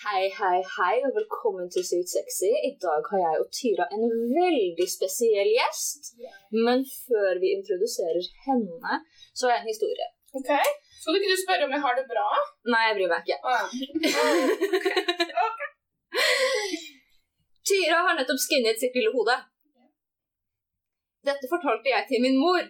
Hei, hei, hei, og velkommen til Sykt sexy. I dag har jeg og Tyra en veldig spesiell gjest. Men før vi introduserer henne, så har jeg en historie. Ok. Skal du ikke du spørre om jeg har det bra? Nei, jeg bryr meg ikke. Ah, ja. Tyra har nettopp skinnet sitt lille hode. Dette fortalte jeg til min mor,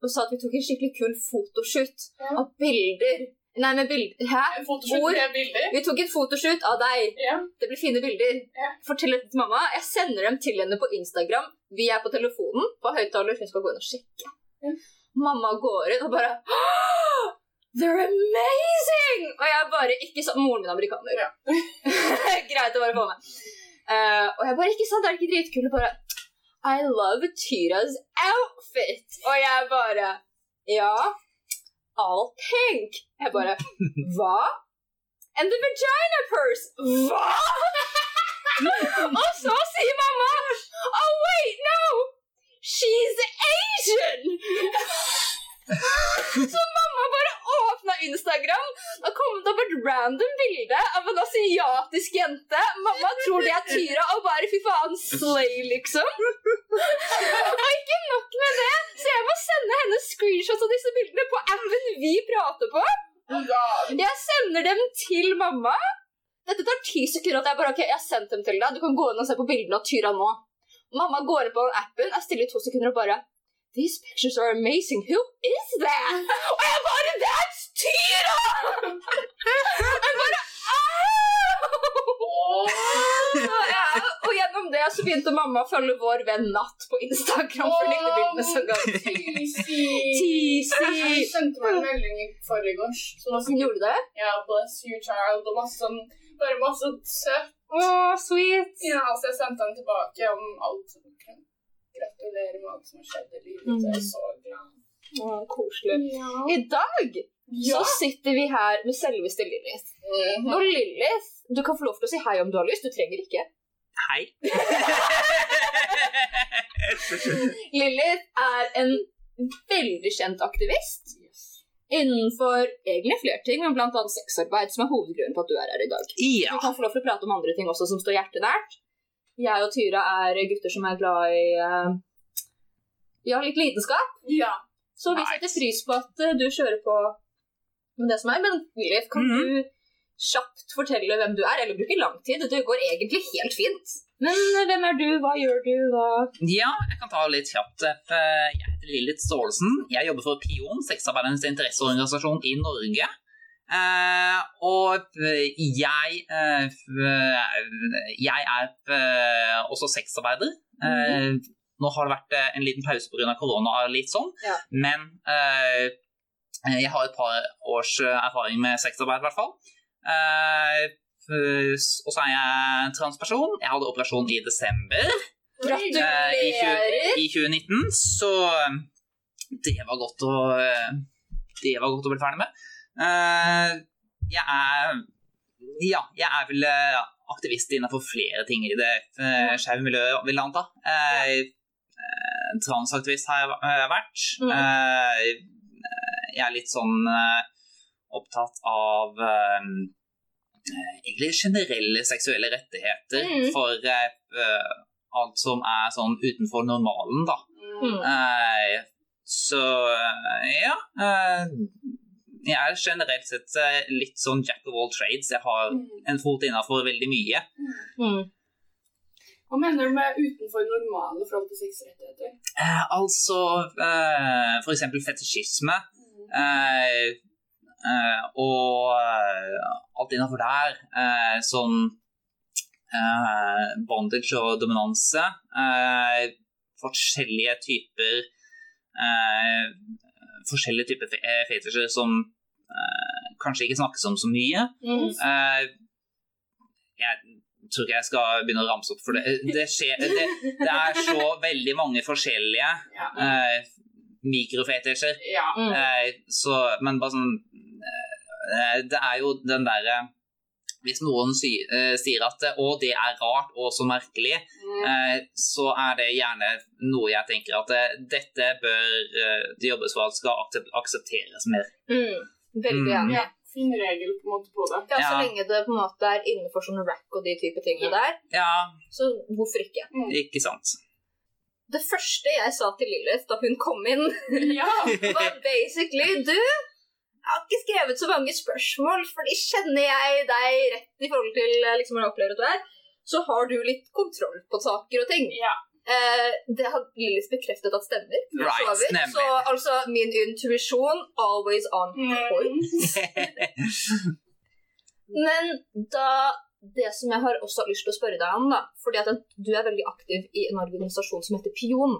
og sa at vi tok en skikkelig kul fotoshoot av bilder. Nei, med bilder Hæ? Hvor? bilder? Vi tok en fotoshoot av deg. Yeah. Det blir fine bilder. Yeah. Fortell dette til mamma. Jeg sender dem til henne på Instagram. Vi er på telefonen på høyttaler. Hun skal gå inn og sjekke. Yeah. Mamma går inn og bare «Åh, They're amazing! Og jeg bare ikke sånn Moren min er amerikaner. Ja. Greit å bare få med. Uh, og jeg bare ikke sant, er det ikke dritkult? Bare I love Tyras outfit. Og jeg bare Ja. All pink. Jeg bare Hva? And the vagina purse. Hva? og oh, så sier mamma Oh, wait, no! She's Asian! så mamma Instagram. Da kom det opp et random bilde av en asiatisk jente. Mamma tror det er Tyra og bare fy faen slay, liksom. og ikke nok med det, så jeg må sende henne screenshots av disse bildene på appen vi prater på. Jeg sender dem til mamma. Dette tar ti sekunder. at Jeg bare, ok, jeg har sendt dem til deg. Du kan gå inn og se på bildene av Tyra nå. Mamma går inn på appen, er stille i to sekunder og bare These pictures are amazing. Who is that? Og jeg bare That's Tyra! Jeg bare «Au!» Ja, Og gjennom det så begynte mamma å følge vår venn Natt på Instagram. For hun likte bildene så godt. Tisi. Hun sendte meg en melding i forgårs. Sånn, Gjorde det? Ja, bless you child, og masse sånn Bare masse søtt. Å, sweet. Ja, så jeg sendte den tilbake om alt. Gratulerer med alt som har skjedd i livet. Mm. Jeg er så glad. Å, koselig. Ja. I dag så sitter vi her med selveste Lilith. -hmm. Og Lilith, du kan få lov til å si hei om du har lyst. Du trenger ikke. Hei. Lilith er en veldig kjent aktivist innenfor egentlig flere ting, men annet sexarbeid, som er hovedgrunnen på at du er her i dag. Du kan få lov til å prate om andre ting også som står hjertet nært. Jeg og Tyra er gutter som er glad i uh, ja, litt lidenskap. Ja. Så vi setter pris på at eh, du kjører på med det som er. Men Lilith, kan Mhm. du kjapt fortelle hvem du er? Eller bruke lang tid? Det går egentlig helt fint. Men eh, hvem er du? Hva gjør du? Hva ja, jeg kan ta litt kjapt. Jeg heter Lilith Staalesen. Jeg jobber for PION, sexarbeidernes interesseorganisasjon i Norge. Uh, og jeg uh, Jeg er uh, også sexarbeider. Eh, Nå har det vært en liten pause pga. korona, litt sånn. Ja. men eh, jeg har et par års eh, erfaring med sexarbeid, i hvert fall. Eh, og så er jeg transperson. Jeg hadde operasjon i desember Gratulerer! Eh, i, 20, i 2019, så eh, det var godt å eh, Det var godt å bli ferdig med. Eh, Jeg er Ja, jeg er vel eh, aktivist innenfor flere ting i det skeive miljøet, vil jeg anta. Eh, eh, Transaktivist har jeg eh, vært. Mm. Jeg er litt sånn eh, opptatt av eh, eh, egentlig generelle seksuelle rettigheter Mm. for alt som er sånn utenfor normalen, da. Mm. Eh, så ja. eh, jeg er generelt sett litt sånn jack of all trades. Jeg har en fot innafor veldig mye. Mm. Hva mener du med utenfor normale forhold til sexrettigheter? Eh, altså eh, for eksempel fetisjisme. Eh, eh, og eh, alt innafor der. Eh, sånn eh, bondage og dominanse. Eh, forskjellige typer eh, Forskjellige typer fe fetisjer som eh, kanskje ikke snakkes om så mye. Mm. Eh, jeg tror ikke jeg skal begynne å ramse opp, for det, det, skjer, det, det er så veldig mange forskjellige Ja. eh, mikrofetisjer. ja. Mm. Eh, så, men bare sånn eh, Det er jo den derre Hvis noen sy, eh, sier at å, det er rart og så merkelig, Mm. eh, så er det gjerne noe jeg tenker at eh, dette bør eh, det jobbes for at skal aksep- aksepteres mer. Mm. Veldig Mm. Ja, fin regel på en måte på det. Ja, Så Ja. lenge det på en måte er innenfor sånn rack og de type tingene der, Ja, så hvorfor ikke? ikke sant. Det første jeg sa til Lilith da hun kom inn, Ja! var basically Du, jeg har ikke skrevet så mange spørsmål, fordi kjenner jeg deg rett i forhold til eh, liksom, hvordan jeg opplever at du er, så har du litt kontroll på saker og ting. ja. Eh, det har Lilith bekreftet at stemmer. Right, så Så altså, min intuisjon always on point. Mm. Men da det som jeg har også lyst til å spørre deg om, da, fordi at du er veldig aktiv i en organisasjon som heter Pion.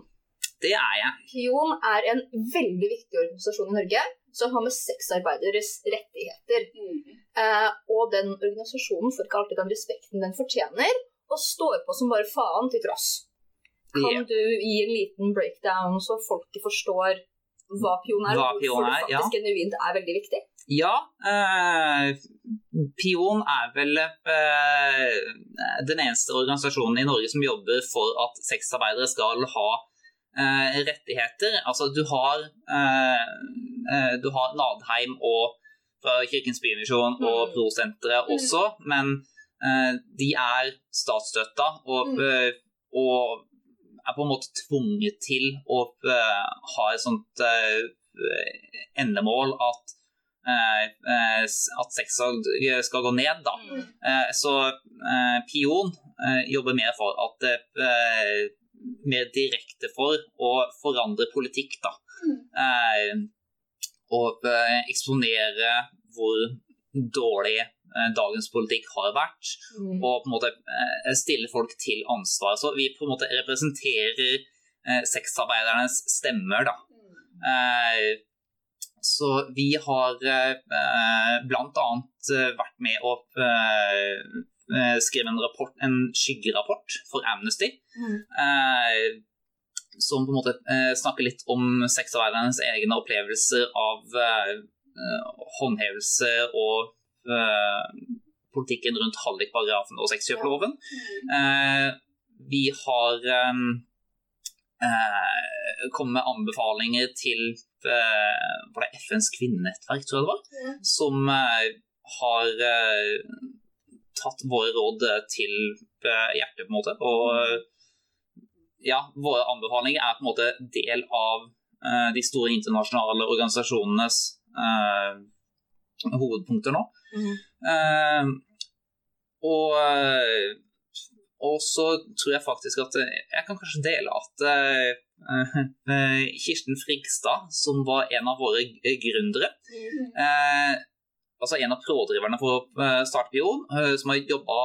Det er jeg. Pion er en veldig viktig organisasjon i Norge som har med sexarbeideres rettigheter. Mm. Eh, og den organisasjonen får ikke alltid den respekten den fortjener, og står på som bare faen til tross. Kan yeah. du gi en liten breakdown så folket forstår hva Pion er, Hva og Pion hvorfor det faktisk genuint er veldig viktig? Ja, eh, Pion er vel eh, den eneste organisasjonen i Norge som jobber for at sexarbeidere skal ha eh, rettigheter. Altså, du har, eh, eh, du har Nadheim og fra Kirkens Bymisjon og Mm. Prosenteret også, men eh, de er statsstøtta og, Mm. og er på en måte tvunget til å ha et sånt endemål at at sexsalg skal gå ned, da. Mm. Eh, Så eh, Pion eh, jobber mer for at eh, Mer direkte for å forandre politikk, da. Mm. Eh, Og eh, eksponere hvor dårlig eh, dagens politikk har vært Mm. og på en måte eh, stille folk til ansvar. Så vi på en måte representerer eh, sexarbeidernes stemmer, da. Eh, så vi har eh, annet eh, vært med å eh, skrive en, rapport, en skyggerapport for Amnesty. Mm. Eh, som på en måte eh, snakker litt om sexarbeidernes egne opplevelser av eh, håndhevelse og eh, politikken rundt hallikparagrafen og sexkjøploven. Eh, vi har kommet med anbefalinger til eh, var det FNs kvinnenettverk, tror jeg det var, Ja. som eh, har eh, tatt våre råd til hjertet, på en måte. Og ja, våre anbefalinger er på en måte del av de store internasjonale organisasjonenes hovedpunkter nå. Mm. Og, og så tror jeg faktisk at jeg kan kanskje dele at Kirsten Frigstad, som var en av våre g- gründere, Mm. eh, altså en av pådriverne for å eh, starte Pion, eh, som har jobba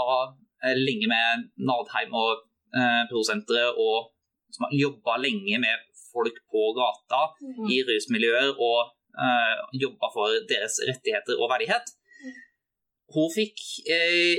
eh, lenge med Nadheim og eh, Prosenteret, og som har jobba lenge med folk på gata Mm. i rusmiljøer og uh, jobba for deres rettigheter og verdighet. Hun fikk eh,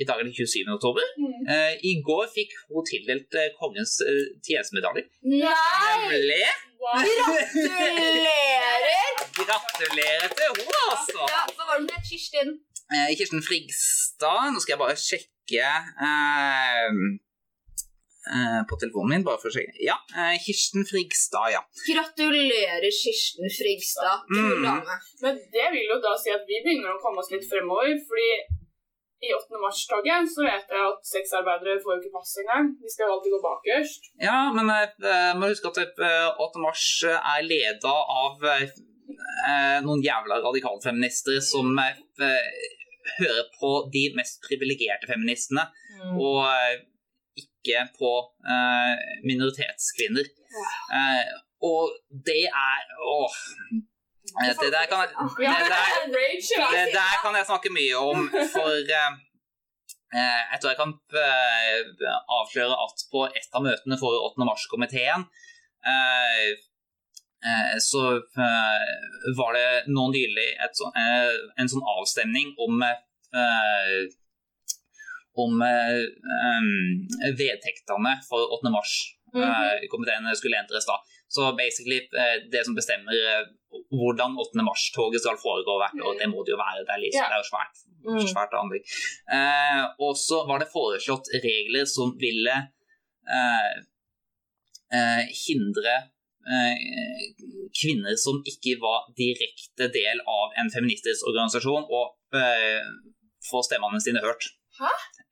I dag er det 27. oktober. Mm. Uh, I går fikk hun tildelt uh, kongens uh, tjenestemedalje. Nei! Nemlig! Gratulerer! Gratulerer til henne, altså! Ja, hva var det med Kirsten? Eh, Kirsten Frigstad. Nå skal jeg bare sjekke eh, eh, på telefonen min. bare for å sjekke. Ja, eh, Kirsten Frigstad, ja. Gratulerer, Kirsten Frigstad. Mm. Men det vil jo da si at vi begynner å komme oss litt fremover, fordi i 8. mars-toget så vet jeg at sexarbeidere får jo ikke pass engang. De skal jo alltid gå bakerst. Ja, men jeg må huske at eh, 8. mars er leda av eh, eh, noen jævla radikalfeminister som eh, hører på de mest privilegerte feministene, Mm. og eh, ikke på eh, minoritetskvinner. Eh, og det er Åh. Det der kan jeg det der, det der kan jeg snakke mye om, for eh, eh, jeg tror jeg kan eh, avsløre at på et av møtene for 8. mars-komiteen eh, eh, så eh, var det nå nylig et eh, en sånn avstemning om eh, om eh, vedtektene for 8. mars. Eh, komiteen skulle endres da. Så basically eh, det som bestemmer hvordan 8. mars-toget skal foregå hvert år, det må det jo være. Det er, liksom, Ja. det er jo svært, Mm. svært anlegg. Eh, og så var det foreslått regler som ville eh, eh, hindre eh, kvinner som ikke var direkte del av en feministisk organisasjon, å eh, få stemmene sine hørt.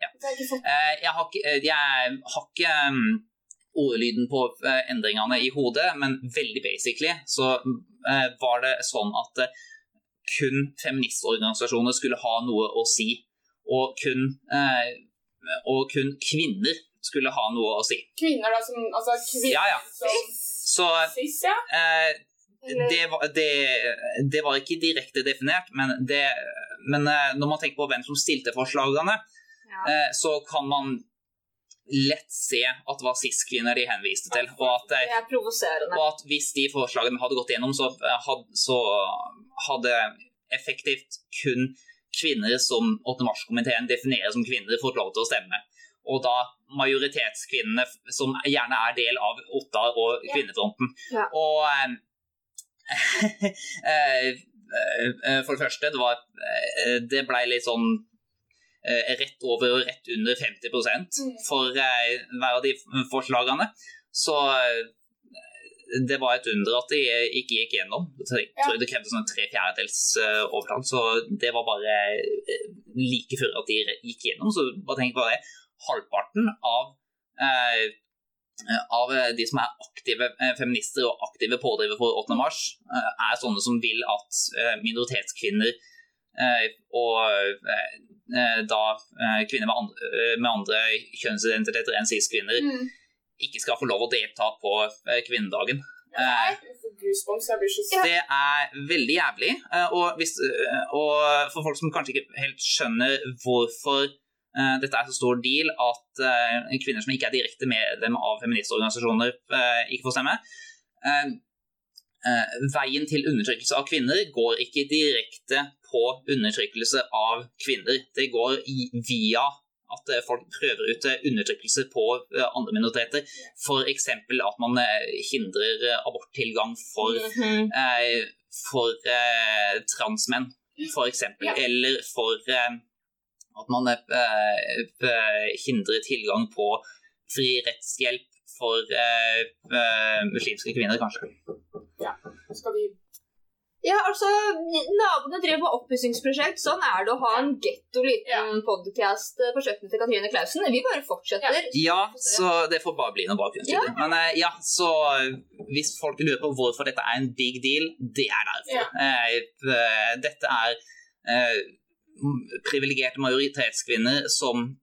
Jeg ikke for... Eh, jeg har ikke, jeg har ikke mm, ordlyden på eh, endringene i hodet, men veldig basically så eh, var det sånn at eh, kun feministorganisasjoner skulle ha noe å si, og kun, og kun kvinner skulle ha noe å si. kvinner, da, som Altså kvinner Ja, ja. som Så cis, ja. eh, det, var, det, det var ikke direkte definert, men, det, men når man tenker på hvem som stilte forslagene, Ja. eh, så kan man lett se at det var cis-kvinner de henviste til. Og at, eh, og at hvis de forslagene hadde gått gjennom, så, hadde, så hadde effektivt kun kvinner som 8. mars-komiteen definerer som kvinner, fått lov til å stemme. Og da majoritetskvinnene, som gjerne er del av Ottar og Ja. Kvinnefronten. Ja. Og eh, eh, eh, For det første, det, var, eh, det ble litt sånn eh, rett over og rett under 50 Mm. for eh, hver av de forslagene. Så eh, det var et under at de ikke gikk gjennom. Tror det krevde sånn tre fjerdedels overtall, så det var bare like før at de gikk gjennom. Så bare tenk på det. Halvparten av eh, av de som er aktive feminister og aktive pådrivere for 8. mars, eh, er sånne som vil at minoritetskvinner og eh, eh, da eh, kvinner med andre, eh, med andre kjønnsidentiteter enn cis-kvinner Mm. ikke skal få lov å delta på eh, kvinnedagen. Eh, sint. det er veldig jævlig. eh, Og, hvis, eh, og for folk som kanskje ikke helt skjønner hvorfor eh, dette er så stor deal at eh, kvinner som ikke er direkte medlem av feministorganisasjoner, eh, ikke får stemme eh, eh, Veien til undertrykkelse av kvinner går ikke direkte på undertrykkelse av kvinner. Det går via at eh, folk prøver ut eh, undertrykkelse på eh, andre minoriteter. F.eks. at man eh, hindrer eh, aborttilgang for Mhm. eh, for eh, transmenn, eksempel. Ja. Eller for eh, at man eh, eh, hindrer tilgang på fri rettshjelp for eh, eh, muslimske kvinner, kanskje. Skal de Ja, altså, naboene driver med oppussingsprosjekt. Sånn er det å ha en getto liten podcast på kjøkkenet til Katrine Klausen. Vi bare fortsetter. Ja, så det får bare bli noe bakgrunnsstudie. Men eh, ja, så eh, hvis folk lurer på hvorfor dette er en big deal, det er derfor. Eh, eh, dette er eh, privilegerte majoritetskvinner som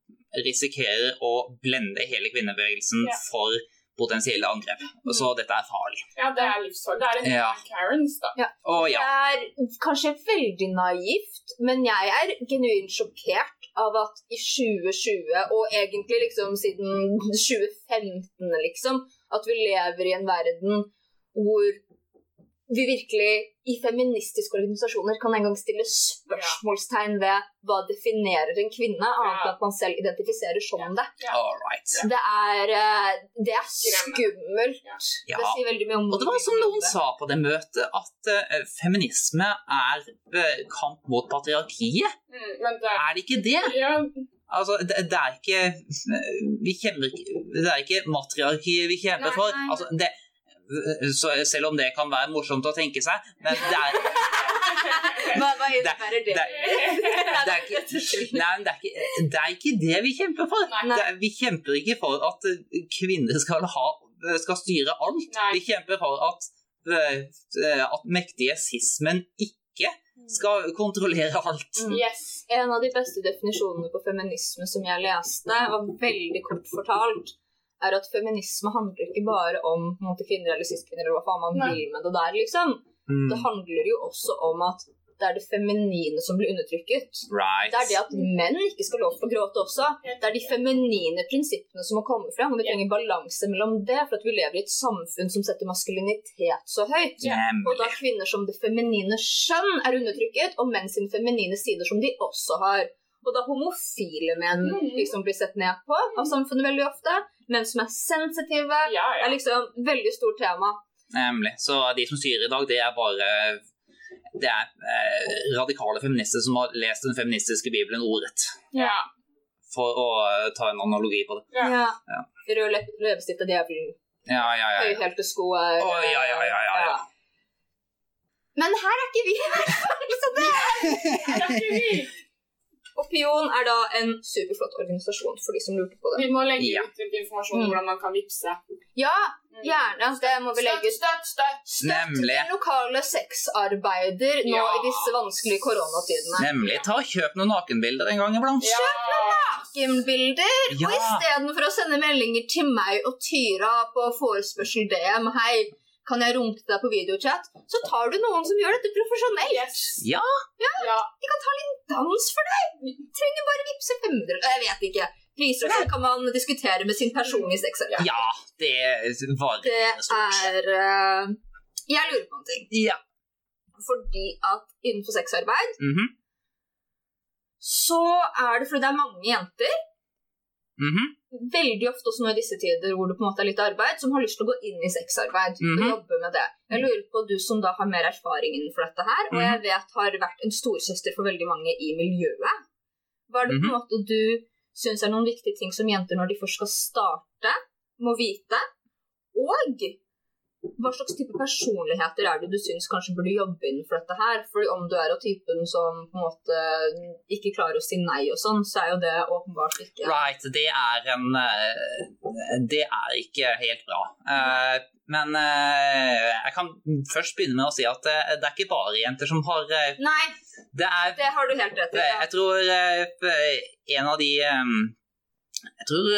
risikerer å blende hele kvinnebevegelsen Ja. for potensielle angrep. Så dette er farlig. Ja, det er livsfarlig. Det er en Ja. Karens, da. Og ja, Det er kanskje veldig naivt, men jeg er genuint sjokkert av at i 2020, og egentlig liksom siden 2015, liksom, at vi lever i en verden hvor vi virkelig i feministiske organisasjoner kan en gang stille spørsmålstegn ved hva definerer en kvinne, annet enn at man selv identifiserer som det. Det er, eh, det er skummelt. Det sier veldig mye om Og det var som noen sa på det møtet, at eh, feminisme er eh, kamp mot patriarkiet. Mm, Er det ikke det? Altså, det, det er ikke Vi kjemper ikke Det er ikke matriarkiet vi kjemper for. Altså, det, så selv om det kan være morsomt å tenke seg, men det er, Hva, hva innebærer det? det- det er ikke, nei, det, er ikke, det er ikke det vi kjemper for. Nei. Det vi kjemper ikke for at eh, kvinner skal, ha, skal styre alt. Nei. Vi kjemper for at, eh, at mektige sismen ikke skal kontrollere alt. Mm. Yes. En av de beste definisjonene på feminisme som jeg leste, var veldig kort fortalt, er at feminisme handler ikke bare om måte, kvinner eller cis-kvinner, eller hva faen man Nei. vil med det der, liksom. Mm, Det handler jo også om at det er det feminine som blir undertrykket. right. Det er det at menn ikke skal lov til å gråte også. Det er de feminine prinsippene som må komme frem, og vi trenger balanse mellom det, for at vi lever i et samfunn som setter maskulinitet så høyt. Og da kvinner som det feminine skjønn er undertrykket, og menn sine feminine sider som de også har. Og da homofile menn Mhm. liksom blir sett ned på av samfunnet veldig ofte. Menn som er sensitive, Ja, ja. er liksom veldig stort tema. Nemlig. Så de som styrer i dag, det er bare det er eh, radikale feminister som har lest den feministiske bibelen ordrett. ja. For å eh, ta en analogi på det. Ja. Rød lepp- leppestift er djevelen. Ja, ja, ja. ja. høyhælte sko er Å, ja, ja, ja, ja, ja. Men her er ikke vi, i hvert fall. Så det Det er ikke vi. Og Pion er da en superflott organisasjon for de som lurte på det. Vi må legge Ja. ut informasjon om hvordan man kan vippse. Ja, gjerne. Det må vi legge ut. Støtt, støtt, støtt. Støtt Nemlig. den lokale sexarbeider nå Ja. i disse vanskelige koronatidene. Nemlig. Ta og Kjøp noen nakenbilder en gang iblant. Ja. Nakenbilder! Ja. Og istedenfor å sende meldinger til meg og Tyra på forespørsel DM Hei, kan jeg runke deg på videochat? Så tar du noen som gjør dette profesjonelt. Yes. Ja. Ja. De kan ta litt dans for deg. Trenger bare vippse 500 Jeg vet ikke. Priser så kan man diskutere med sin personlige sexer. ja, det var Det er uh, Jeg lurer på en ting. Ja. Fordi at innenfor sexarbeid Mhm, så er det fordi det er mange jenter, mhm. veldig ofte også nå i disse tider hvor det på en måte er litt arbeid, som har lyst til å gå inn i sexarbeid Mhm. og jobbe med det. Jeg lurer på du som da har mer erfaring innenfor dette her, og jeg vet har vært en storsøster for veldig mange i miljøet. Hva er det på en Mhm. måte du syns er noen viktige ting som jenter når de først skal starte, må vite? Og hva slags type personligheter er det du syns kanskje burde jobbe innenfor dette her? For om du er av typen som på en måte ikke klarer å si nei og sånn, så er jo det åpenbart ikke Right, det er en eh, Det er ikke helt bra. Eh, Men eh, jeg kan først begynne med å si at det er ikke bare jenter som har Nei, Det er det har du helt rett i. Ja. Jeg tror en av de Jeg tror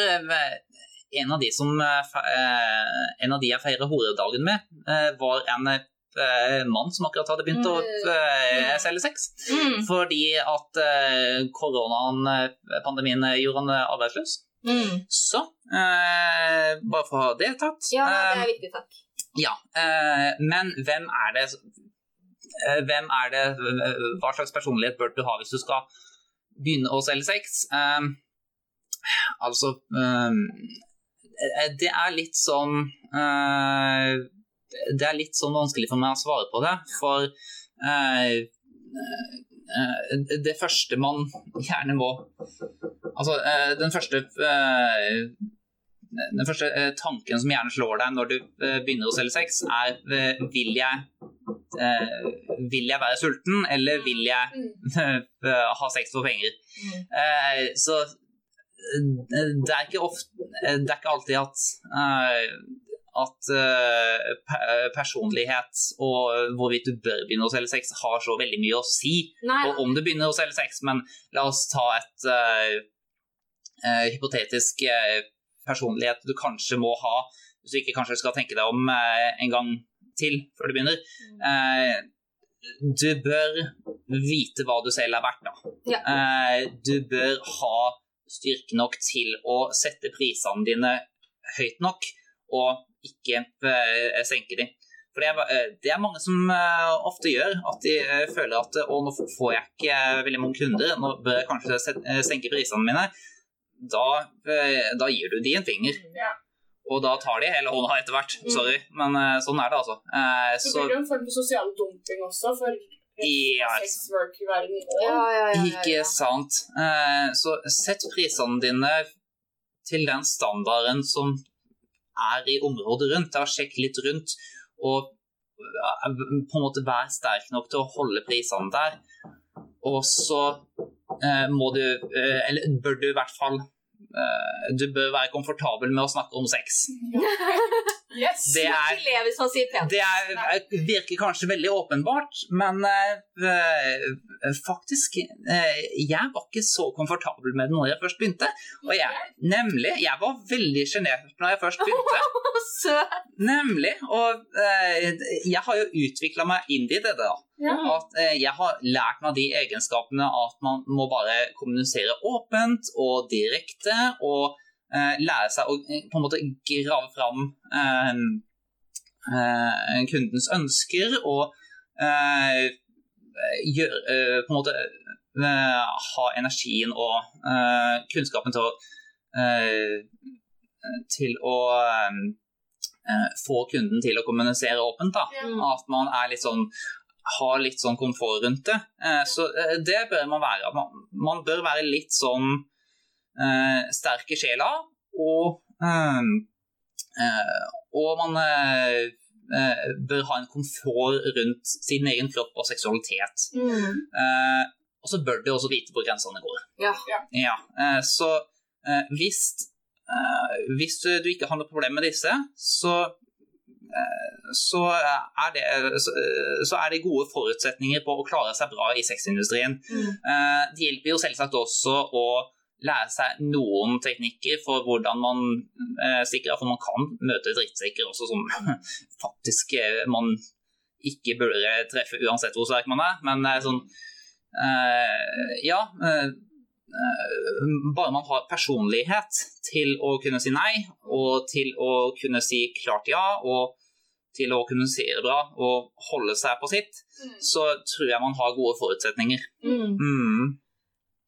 en av de som eh, eh, En av de jeg feirer horedagen med, eh, var en mann som akkurat hadde begynt å eh, selge sex. Mm, Fordi at koronaen, pandemien, eh, gjorde han arbeidsløs. mm. Så eh, bare for å ha det tatt. Ja, det er viktig, takk. ja, eh, men hvem er det Hvem er det Hva slags personlighet bør du ha hvis du skal begynne å selge sex? Altså Det er litt sånn uh, Det er litt sånn vanskelig for meg å svare på det, for uh, eh, det første man gjerne må Altså, eh, den første eh, den første eh, tanken som gjerne slår deg når du eh, begynner å selge sex, er eh, vil jeg eh, vil jeg være sulten, eller vil jeg Mm. eh, ha sex for penger? Mm. Eh, så eh, det er ikke ofte Det er ikke alltid at eh, at uh, personlighet og hvorvidt du bør begynne å selge sex, har så veldig mye å si Nei, og om du begynner å selge sex, men la oss ta et uh, uh, hypotetisk personlighet du kanskje må ha, hvis du ikke kanskje skal tenke deg om en gang til før du begynner. Eh, du bør vite hva du selv er verdt, da. Ja. Du bør ha styrke nok til å sette prisene dine høyt nok, og ikke eh, senke dem. For det er, eh, det er mange som eh, ofte gjør at de føler at å, nå får jeg ikke veldig mange kunder, nå bør jeg kanskje senke prisene mine. Da, da gir du de en finger, Ja. og da tar de hele hånda etter hvert. Mm. Sorry, men sånn er det altså. Så Så blir det en form for sosial dumping også for Ja. ja, ja, ja, ja, ikke sant. Eh, Så sett prisene dine til den standarden som er i området rundt. Da Sjekk litt rundt, og eh, på en måte vær sterk nok til å holde prisene der. Og så eh, må du, eller bør du i hvert fall eh, Du bør være komfortabel med å snakke om sex. Yes! Det er Ikke le hvis man sier pent. det er, virker kanskje veldig åpenbart, men eh, faktisk eh, Jeg var ikke så komfortabel med det når jeg først begynte. Og jeg, nemlig, jeg var veldig sjenert når jeg først begynte. Nemlig. Og eh, jeg har jo utvikla meg inn i det, da. Ja. At jeg har lært meg de egenskapene at man må bare kommunisere åpent og direkte, og lære seg å eh, på en måte grave fram eh, eh, kundens ønsker og eh, gjør, eh, på en måte eh, ha energien og eh, kunnskapen til å eh, til å eh, eh, få kunden til å kommunisere åpent. da. Ja. Mm. At man er litt sånn har litt sånn komfort rundt det. Eh, Så eh, det bør man være. Man, man bør være litt sånn eh, sterk i sjela og eh, eh, og man eh, eh, bør ha en komfort rundt sin egen kropp og seksualitet. Mm. Eh, og så bør du også vite hvor grensene går. Ja. Ja, eh, så eh, hvis, eh, hvis du, du ikke har noe problem med disse, så, eh, så, er det, så, er det gode forutsetninger på å klare seg bra i sexindustrien. Mm. Eh, Det hjelper jo selvsagt også å lære seg noen teknikker for hvordan man eh, stikker av, for man kan møte drittsekker også som faktisk eh, man ikke burde treffe uansett hvor sterk man er, men eh, sånn eh, Ja. eh, bare man har personlighet til å kunne si nei, og til å kunne si klart ja, og til å det bra og holde seg på sitt, Mm. så tror jeg man har gode forutsetninger. Mm. Mm.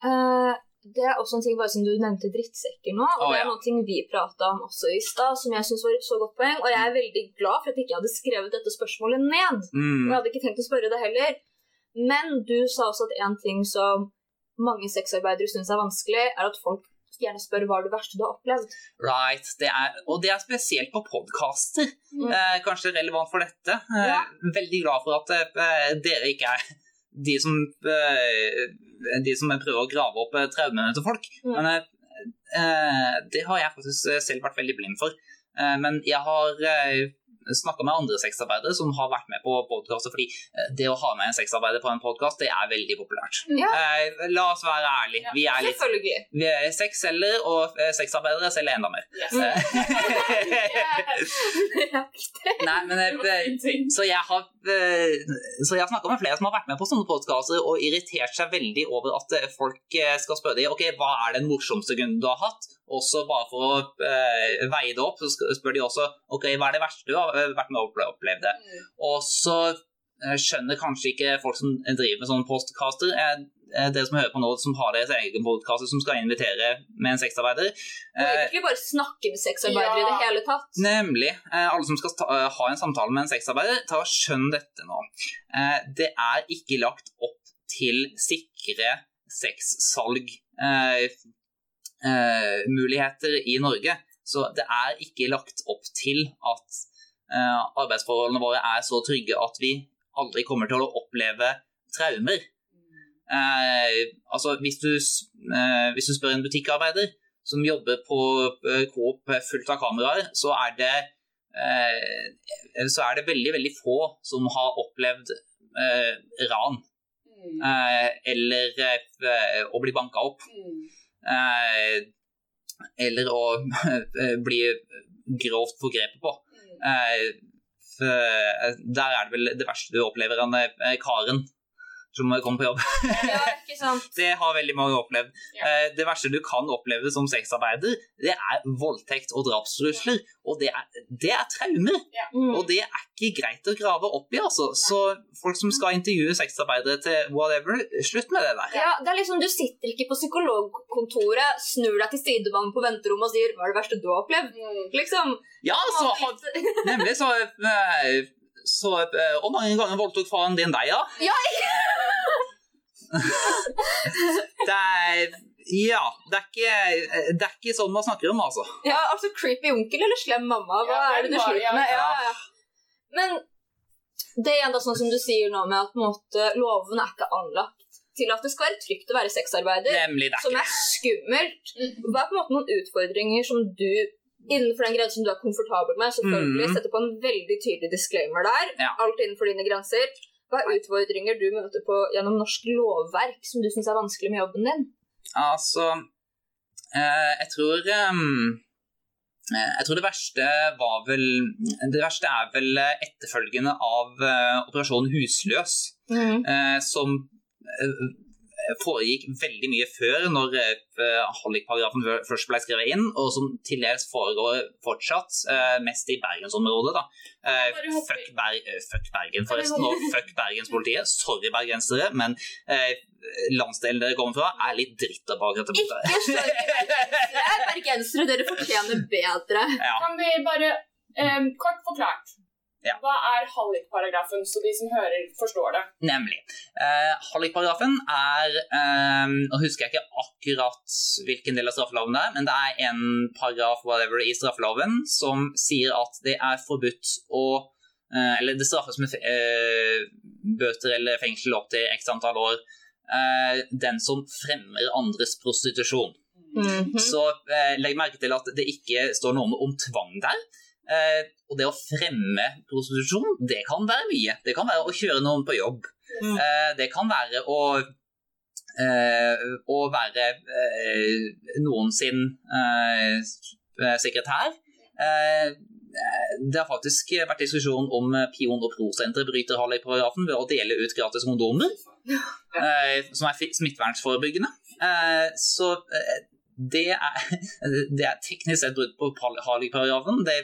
Eh, det er også en ting, bare siden du nevnte drittsekker nå, og Å, det er noe ting vi prata om også i stad, som jeg syns var et så godt poeng, og jeg er veldig glad for at jeg ikke hadde skrevet dette spørsmålet ned. Mm. jeg hadde ikke tenkt å spørre det heller. Men du sa også at en ting som mange sexarbeidere syns er vanskelig, er at folk gjerne spør hva er det verste du har opplevd. Right. Det er, og det er spesielt på podkaster. Mm. Eh, kanskje relevant for dette. Eh, Ja. Veldig glad for at eh, dere ikke er de som, eh, de som prøver å grave opp eh, traumene til folk. Mm. Men eh, det har jeg faktisk selv vært veldig blind for. Men jeg har snakka med andre sexarbeidere som har vært med på podkaster, fordi eh, det å ha med en sexarbeider på en podkast, det er veldig populært. Ja. Eh, la oss være ærlige. Vi er litt vi er selger, og eh, sexarbeidere selger enda mer. Yes. Nei, men. Så jeg har, eh, så jeg har snakka med flere som har vært med på sånne podkaster og irritert seg veldig over at folk skal spørre dem ok, hva er den morsomste grunnen du har hatt. Også bare for å eh, veie det opp, så spør de også ok, hva er det verste du har eh, vært med å opple- oppleve. Mm. Og så eh, skjønner kanskje ikke folk som driver med sånne postcaster, eh, dere som hører på nå, som har deres egen podkast, som skal invitere med en sexarbeider. Og egentlig bare snakke med sexarbeidere i det hele tatt. Nemlig. Alle som skal ta, ha en samtale med en sexarbeider, ta og skjønn dette nå. Det er ikke lagt opp til sikre sexsalg eh, muligheter i Norge. Så det er ikke lagt opp til at eh, arbeidsforholdene våre er så trygge at vi aldri kommer til å oppleve traumer. Eh, altså, hvis du, eh, hvis du spør en butikkarbeider som jobber på eh, Coop fullt av kameraer, så er det eh, så er det veldig, veldig få som har opplevd eh, ran Mm. eh, eller å bli banka opp. Mm. Eh, eller å eh, bli grovt forgrepet på. Mm. Eh, der er det vel det verste du opplever, han eh, må jeg komme på jobb. Ja, ikke sant? Det har veldig mange opplevd. Ja. Eh, Det verste du kan oppleve som sexarbeider, det er voldtekt og drapstrusler. Og det er, det er traumer. Mm. Og det er ikke greit å grave opp i, altså. Så folk som skal intervjue sexarbeidere til whatever, slutt med det der. Ja, det er liksom, Du sitter ikke på psykologkontoret, snur deg til sidebanen på venterommet og sier 'hva er det verste du har opplevd'? Mm. Liksom. Ja, så har, nemlig så, eh, så Og mange ganger voldtok faren din deg, da? Ja, Det er Ja. Det er ikke, det er ikke sånn man snakker om, altså. ja, altså Creepy onkel eller slem mamma? Hva Ja, er det du sliter med? ja. Ja, ja. Men det er enda sånn som du sier nå med at på en måte, loven er ikke anlagt til at det skal være trygt å være sexarbeider. Nemlig det er som er skummelt. Mm. Hva er på en måte noen utfordringer som du innenfor den grensen du er komfortabel med, selvfølgelig mm. setter på en veldig tydelig disclaimer der, Ja. alt innenfor dine grenser. Hva er utfordringer du møter på gjennom norsk lovverk som du syns er vanskelig med jobben din? Altså eh, Jeg tror ehm, eh, Jeg tror det verste var vel Det verste er vel eh, etterfølgende av operasjonen Operasjon Husløs, eh, som eh, foregikk veldig mye før når eh, hallikparagrafen først ble skrevet inn, og som til dels foregår fortsatt, eh, mest i bergensområdet. da. Eh, fuck, Ber eh, fuck Bergen, forresten, og fuck bergenspolitiet. Sorry, bergensere, men eh, landsdelen dere kommer fra, er litt dritt av akkurat det. Ikke sorry, bergensere. Bergensere, dere fortjener bedre. Ja. Kan vi bare um, Kort forklart. Ja. Hva er hallikparagrafen, så de som hører, forstår det? Nemlig. Eh, Hallikparagrafen er eh, Nå husker jeg ikke akkurat hvilken del av straffeloven det er, men det er en paragraf whatever, i straffeloven som sier at det er forbudt å eh, Eller det straffes med eh, bøter eller fengsel opp til x antall år. eh, den som fremmer andres prostitusjon. Mhm. Så eh, legg merke til at det ikke står noe om, om tvang der. Eh, og det å fremme prostitusjon, det kan være mye. Det kan være å kjøre noen på jobb. Mm. Eh, det kan være å eh, å være eh, noen sin eh, sekretær. Eh, det har faktisk vært diskusjon om Pion og Pro-senteret bryter hallikparagrafen ved å dele ut gratis kondomer, eh, som er smittevernforebyggende. Eh, så det er, det er teknisk sett brudd på Harley-paragrafen. Det,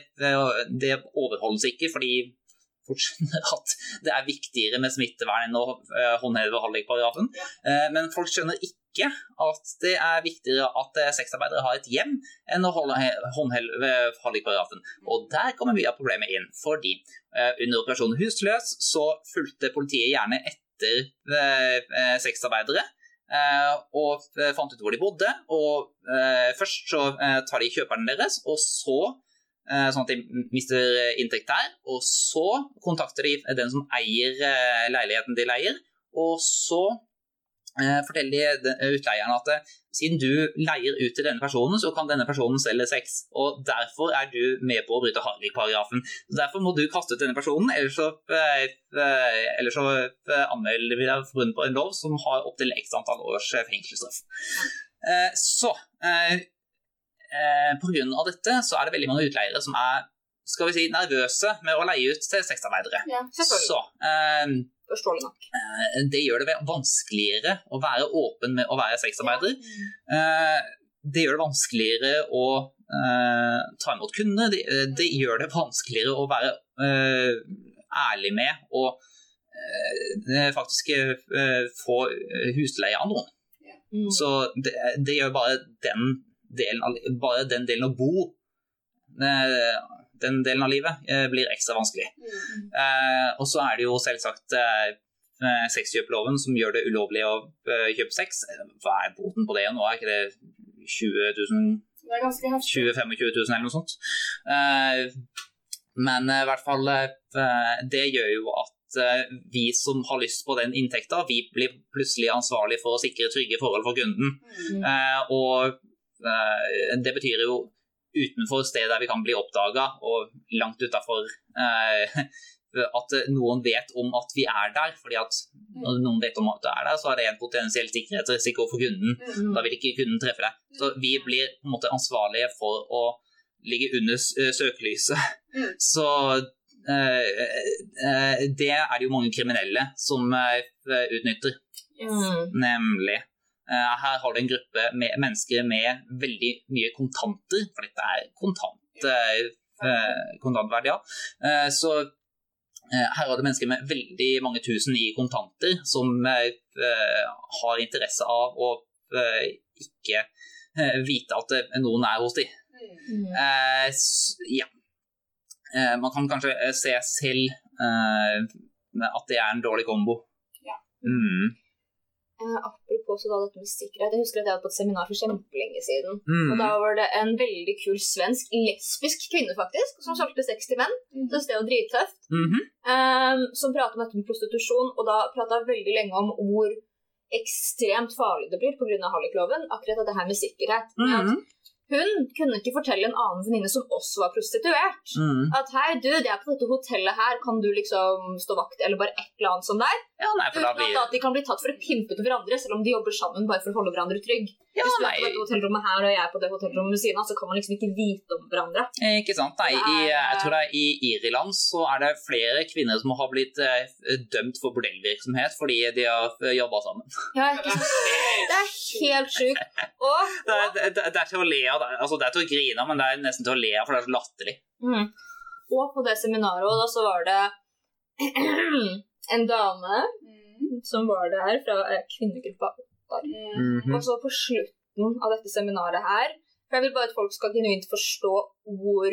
det overholdes ikke fordi folk skjønner at det er viktigere med smittevern enn å eh, håndheve Harley-paragrafen. men folk skjønner ikke at det er viktigere at eh, sexarbeidere har et hjem enn å håndheve Harley-paragrafen. Og der kommer mye av problemet inn. Fordi eh, under operasjonen Husløs så fulgte politiet gjerne etter eh, eh, sexarbeidere. Eh, og eh, fant ut hvor de bodde. Og eh, først så tar de kjøperen deres, og så Sånn at de mister inntekt der. Og så kontakter de den som eier leiligheten de leier. Og så forteller de utleieren at eh, siden du leier ut til denne personen, så kan denne personen selge sex. Og derfor er du med på å bryte hallikparagrafen. Derfor må du kaste ut denne personen, ellers så, eh, eh, ellers så eh, anmelder vi deg for på en lov som har opptil x antall års eh, fengselsstraff. Eh, Så eh, eh, på grunn av dette så er det veldig mange utleiere som er skal vi si, nervøse med å leie ut til sexarbeidere. Ja, Så eh, Forståelig nok. det gjør det vanskeligere å være åpen med å være sexarbeider. Eh, Det gjør det vanskeligere å eh, ta imot kunder. Det, eh, det gjør det vanskeligere å være eh, ærlig med og eh, faktisk eh, få husleie av noen. Mm. Så det, det gjør bare den delen bare den delen å bo eh, den delen av livet eh, blir ekstra vanskelig. Eh, og så er det jo selvsagt eh, sexkjøploven som gjør det ulovlig å kjøpe sex. Hva er boten på det nå? Er ikke det 20 000 Det er ganske heftig. 20 25 000 eller noe sånt. Eh, men i hvert fall Det gjør jo at vi som har lyst på den inntekta, vi blir plutselig ansvarlig for å sikre trygge forhold for kunden. Mm. Eh, og det betyr jo utenfor stedet der vi kan bli oppdaga, og langt utafor eh, at noen vet om at vi er der. fordi at når noen vet om at du er der, så er det en potensiell sikkerhetsrisiko for kunden. Mm. Da vil ikke kunden treffe deg. Så vi blir på en måte ansvarlige for å ligge under eh, søkelyset. Mm. Så eh, eh, det er det jo mange kriminelle som eh, utnytter. Yes. Nemlig. Eh, her har du en gruppe med mennesker med veldig mye kontanter, for dette er kontant, eh, eh, ja. Eh, så her har du mennesker med veldig mange tusen i kontanter som har interesse av å ikke vite at noen er hos dem. Mm. Ja. Man kan kanskje se selv at det er en dårlig kombo. Ja. Mm. Eh, apropos så da dette med sikkerhet. Jeg husker at jeg var på et seminar for kjempelenge siden. Mm. Og da var det en veldig kul svensk lesbisk kvinne faktisk, som solgte sex til menn. Så det var drittøft. Mhm. eh, som pratet om dette med prostitusjon, og da prata veldig lenge om hvor ekstremt farlig det blir pga. hallikloven. Akkurat dette her med sikkerhet. Mm at Mhm. hun kunne ikke fortelle en annen venninne som også var prostituert, Mm. at hei, du, det er på dette hotellet her, kan du liksom stå vakt, eller bare et eller annet som der? Ja, nei, for Uten da blir da, at de kan bli tatt for å pimpe til hverandre, selv om de jobber sammen bare for å holde hverandre trygg. Ja, Hvis du er på dette hotellrommet her, og jeg er på det hotellrommet ved siden av, så kan man liksom ikke vite om hverandre. Ikke sant? Nei, i, jeg tror det er I Irland så er det flere kvinner som har blitt eh, dømt for bordellvirksomhet fordi de har jobba sammen. Ja, ikke sant? Det er helt sjukt. Og, Det det, det er til å le av, altså det er til å grine av, men det er nesten til å le av, for det er så latterlig. mm. og på det seminaret da, så var det en dame som var der fra eh, kvinnegruppa. Mhm. Og så på slutten av dette seminaret her For jeg vil bare at folk skal genuint forstå hvor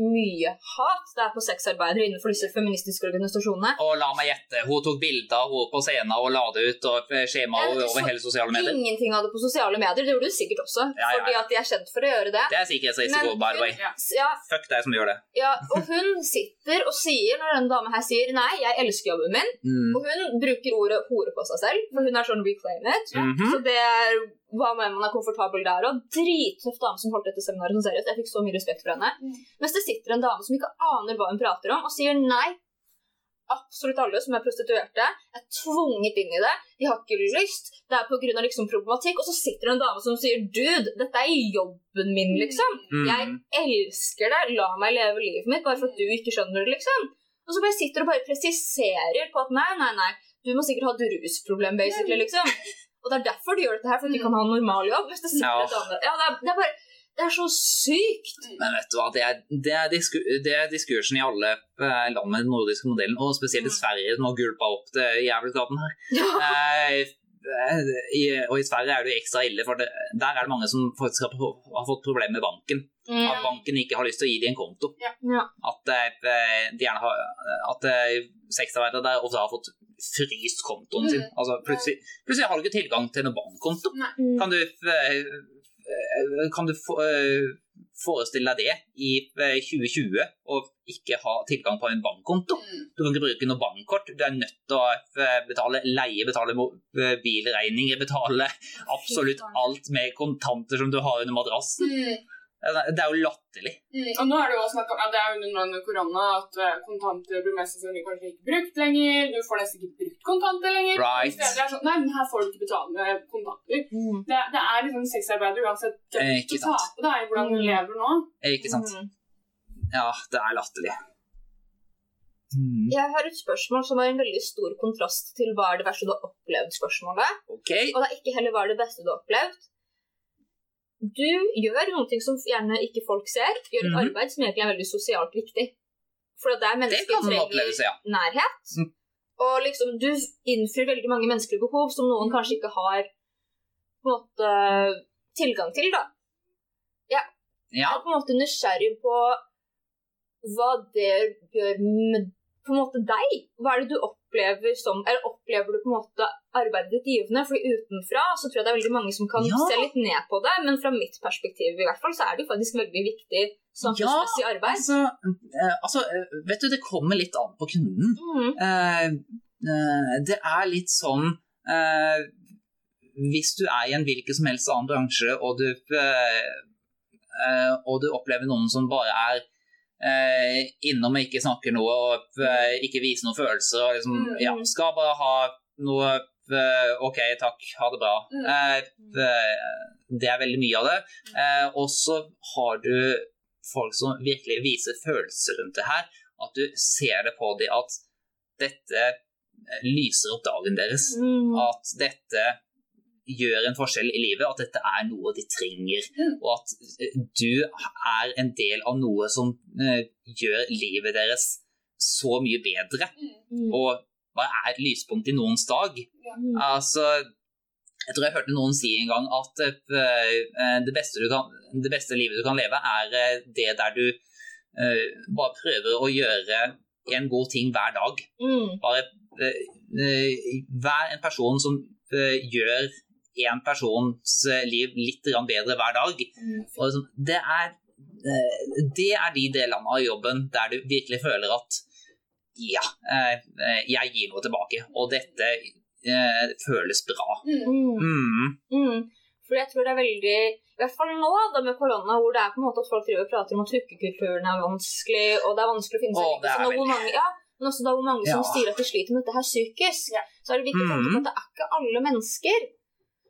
mye hat det er på sexarbeidere innenfor disse feministiske organisasjonene. Og la meg gjette, hun tok bilder av henne på scenen og la det ut og skjema Ja, er over hele sosiale medier. Ingenting av det på sosiale medier. Det gjorde du sikkert også, Ja, ja, fordi at de er kjent for å gjøre det. Det er sikkerhetsrisiko, by the way. Ja. Fuck deg som gjør det. ja, og hun sitter og sier, når denne dama her sier nei, jeg elsker jobben min, Mm. og hun bruker ordet hore på seg selv, for hun er sånn reclaim it. -hmm. Så det er hva med man er komfortabel der og Drittøff dame som holdt dette seminaret. Sånn seriøst. Jeg fikk så mye respekt for henne. Mm. Mens det sitter en dame som ikke aner hva hun prater om, og sier nei. Absolutt alle som er prostituerte, er tvunget inn i det. De har ikke lyst. Det er pga. Liksom problematikk. Og så sitter det en dame som sier dude, dette er jobben min, liksom. Jeg Mm. elsker det. La meg leve livet mitt, bare for at du ikke skjønner det, liksom. Og så bare sitter og bare presiserer på at nei, nei, nei, du må sikkert ha et rusproblem, basically, liksom. Og det er derfor de gjør dette her, for at de kan ha en normal jobb. Hvis det sitter Ja. et annet Ja, det er, det er bare Det er så sykt. Men vet du hva, det er, det er, disku, det er diskursen i alle eh, land med den nordiske modellen, og spesielt i Mm. Sverige, som har gulpa opp det jævelskapen her. Ja. eh, i, og i Sverige er det jo ekstra ille, for det, der er det mange som faktisk har, har fått problemer med banken. At banken ikke har lyst til å gi dem en konto. Ja. Ja. At eh, de gjerne har At eh, sexarbeidere der ofte har fått fryst kontoen sin. Mm. Altså plutselig, plutselig har du ikke tilgang til noen bankkonto. Mm. Kan du, eh, eh, kan du få, eh, forestille deg det i eh, 2020 og ikke ha tilgang på en bankkonto? Mm. Du kan ikke bruke noe bankkort. Du er nødt til å betale leie, betale bilregninger, betale absolutt alt med kontanter som du har under madrassen. Det er jo latterlig. Mm. Og nå er det jo snakk om, ja, det er jo under korona at eh, kontanter blir mest sannsynlig kanskje ikke brukt lenger. Du får nesten ikke brukt kontanter lenger. Right. Det er sånn, nei, men her får du ikke betale med kontanter. Mm. Det, det er liksom sexarbeider uansett Eh, dømt ikke å sant. tape det er hvordan du Mm. lever nå. Ikke sant? Mm. Ja, det er latterlig. Mm. Jeg har et spørsmål som er en veldig stor kontrast til hva er det verste du har opplevd. spørsmålet. OK. Og det er ikke heller hva er det beste du har opplevd. Du gjør noe som gjerne ikke folk ser. Gjør et Mhm. arbeid som egentlig er veldig sosialt viktig. For det er mennesker som trenger ja. nærhet. Mm. Og liksom, du innfrir veldig mange menneskelige behov som noen kanskje ikke har på en måte, tilgang til. da. Ja. Jeg er på en måte nysgjerrig på hva det gjør med på en måte deg. Hva er det du opplever som Eller opplever du på en måte arbeidet ditt givende? Fordi utenfra så tror jeg det er veldig mange som kan Ja. se litt ned på det, men fra mitt perspektiv i hvert fall så er det jo faktisk veldig viktig samfunnsmessig arbeid. Altså, eh, altså, eh, vet du, det kommer litt an på kunden. Mm. Eh, eh, det er litt sånn eh, Hvis du er i en hvilken som helst annen bransje, og du, eh, eh, og du opplever noen som bare er eh, innom og ikke snakker noe, og eh, ikke viser noen følelser, og liksom, Mm, ja, mm. skal bare ha noe eh, OK, takk, ha det bra. Mm. Eh, det er veldig mye av det. Eh, og så har du folk som virkelig viser følelser rundt det her. At du ser det på dem at dette lyser opp dagen deres. Mm. At dette gjør en forskjell i livet, at dette er noe de trenger. Og at eh, du er en del av noe som eh, gjør livet deres så mye bedre. Mm. Og hva er et lyspunkt i noens dag. Mm. Altså, jeg tror jeg hørte noen si en gang at eh, det, beste du kan, det beste livet du kan leve, er det der du bare prøver å gjøre en god ting hver dag. Mm. Bare vær en person som gjør en persons eh, liv litt bedre hver dag. Mm. Og liksom, det, er, eh, det er de delene av jobben der du virkelig føler at ja, eh, jeg gir noe tilbake, og dette føles bra. Mm. Mm. Mm. For jeg tror det er veldig I hvert fall nå da med korona, hvor det er på en måte at folk driver og prater om at hookekulturen er vanskelig, og det er vanskelig å finne seg Å, like. det er Så hvor mange, ja, men også da hvor mange som Ja. sier at de sliter med dette her psykisk, Ja. så er det viktig å tenke på at det er ikke alle mennesker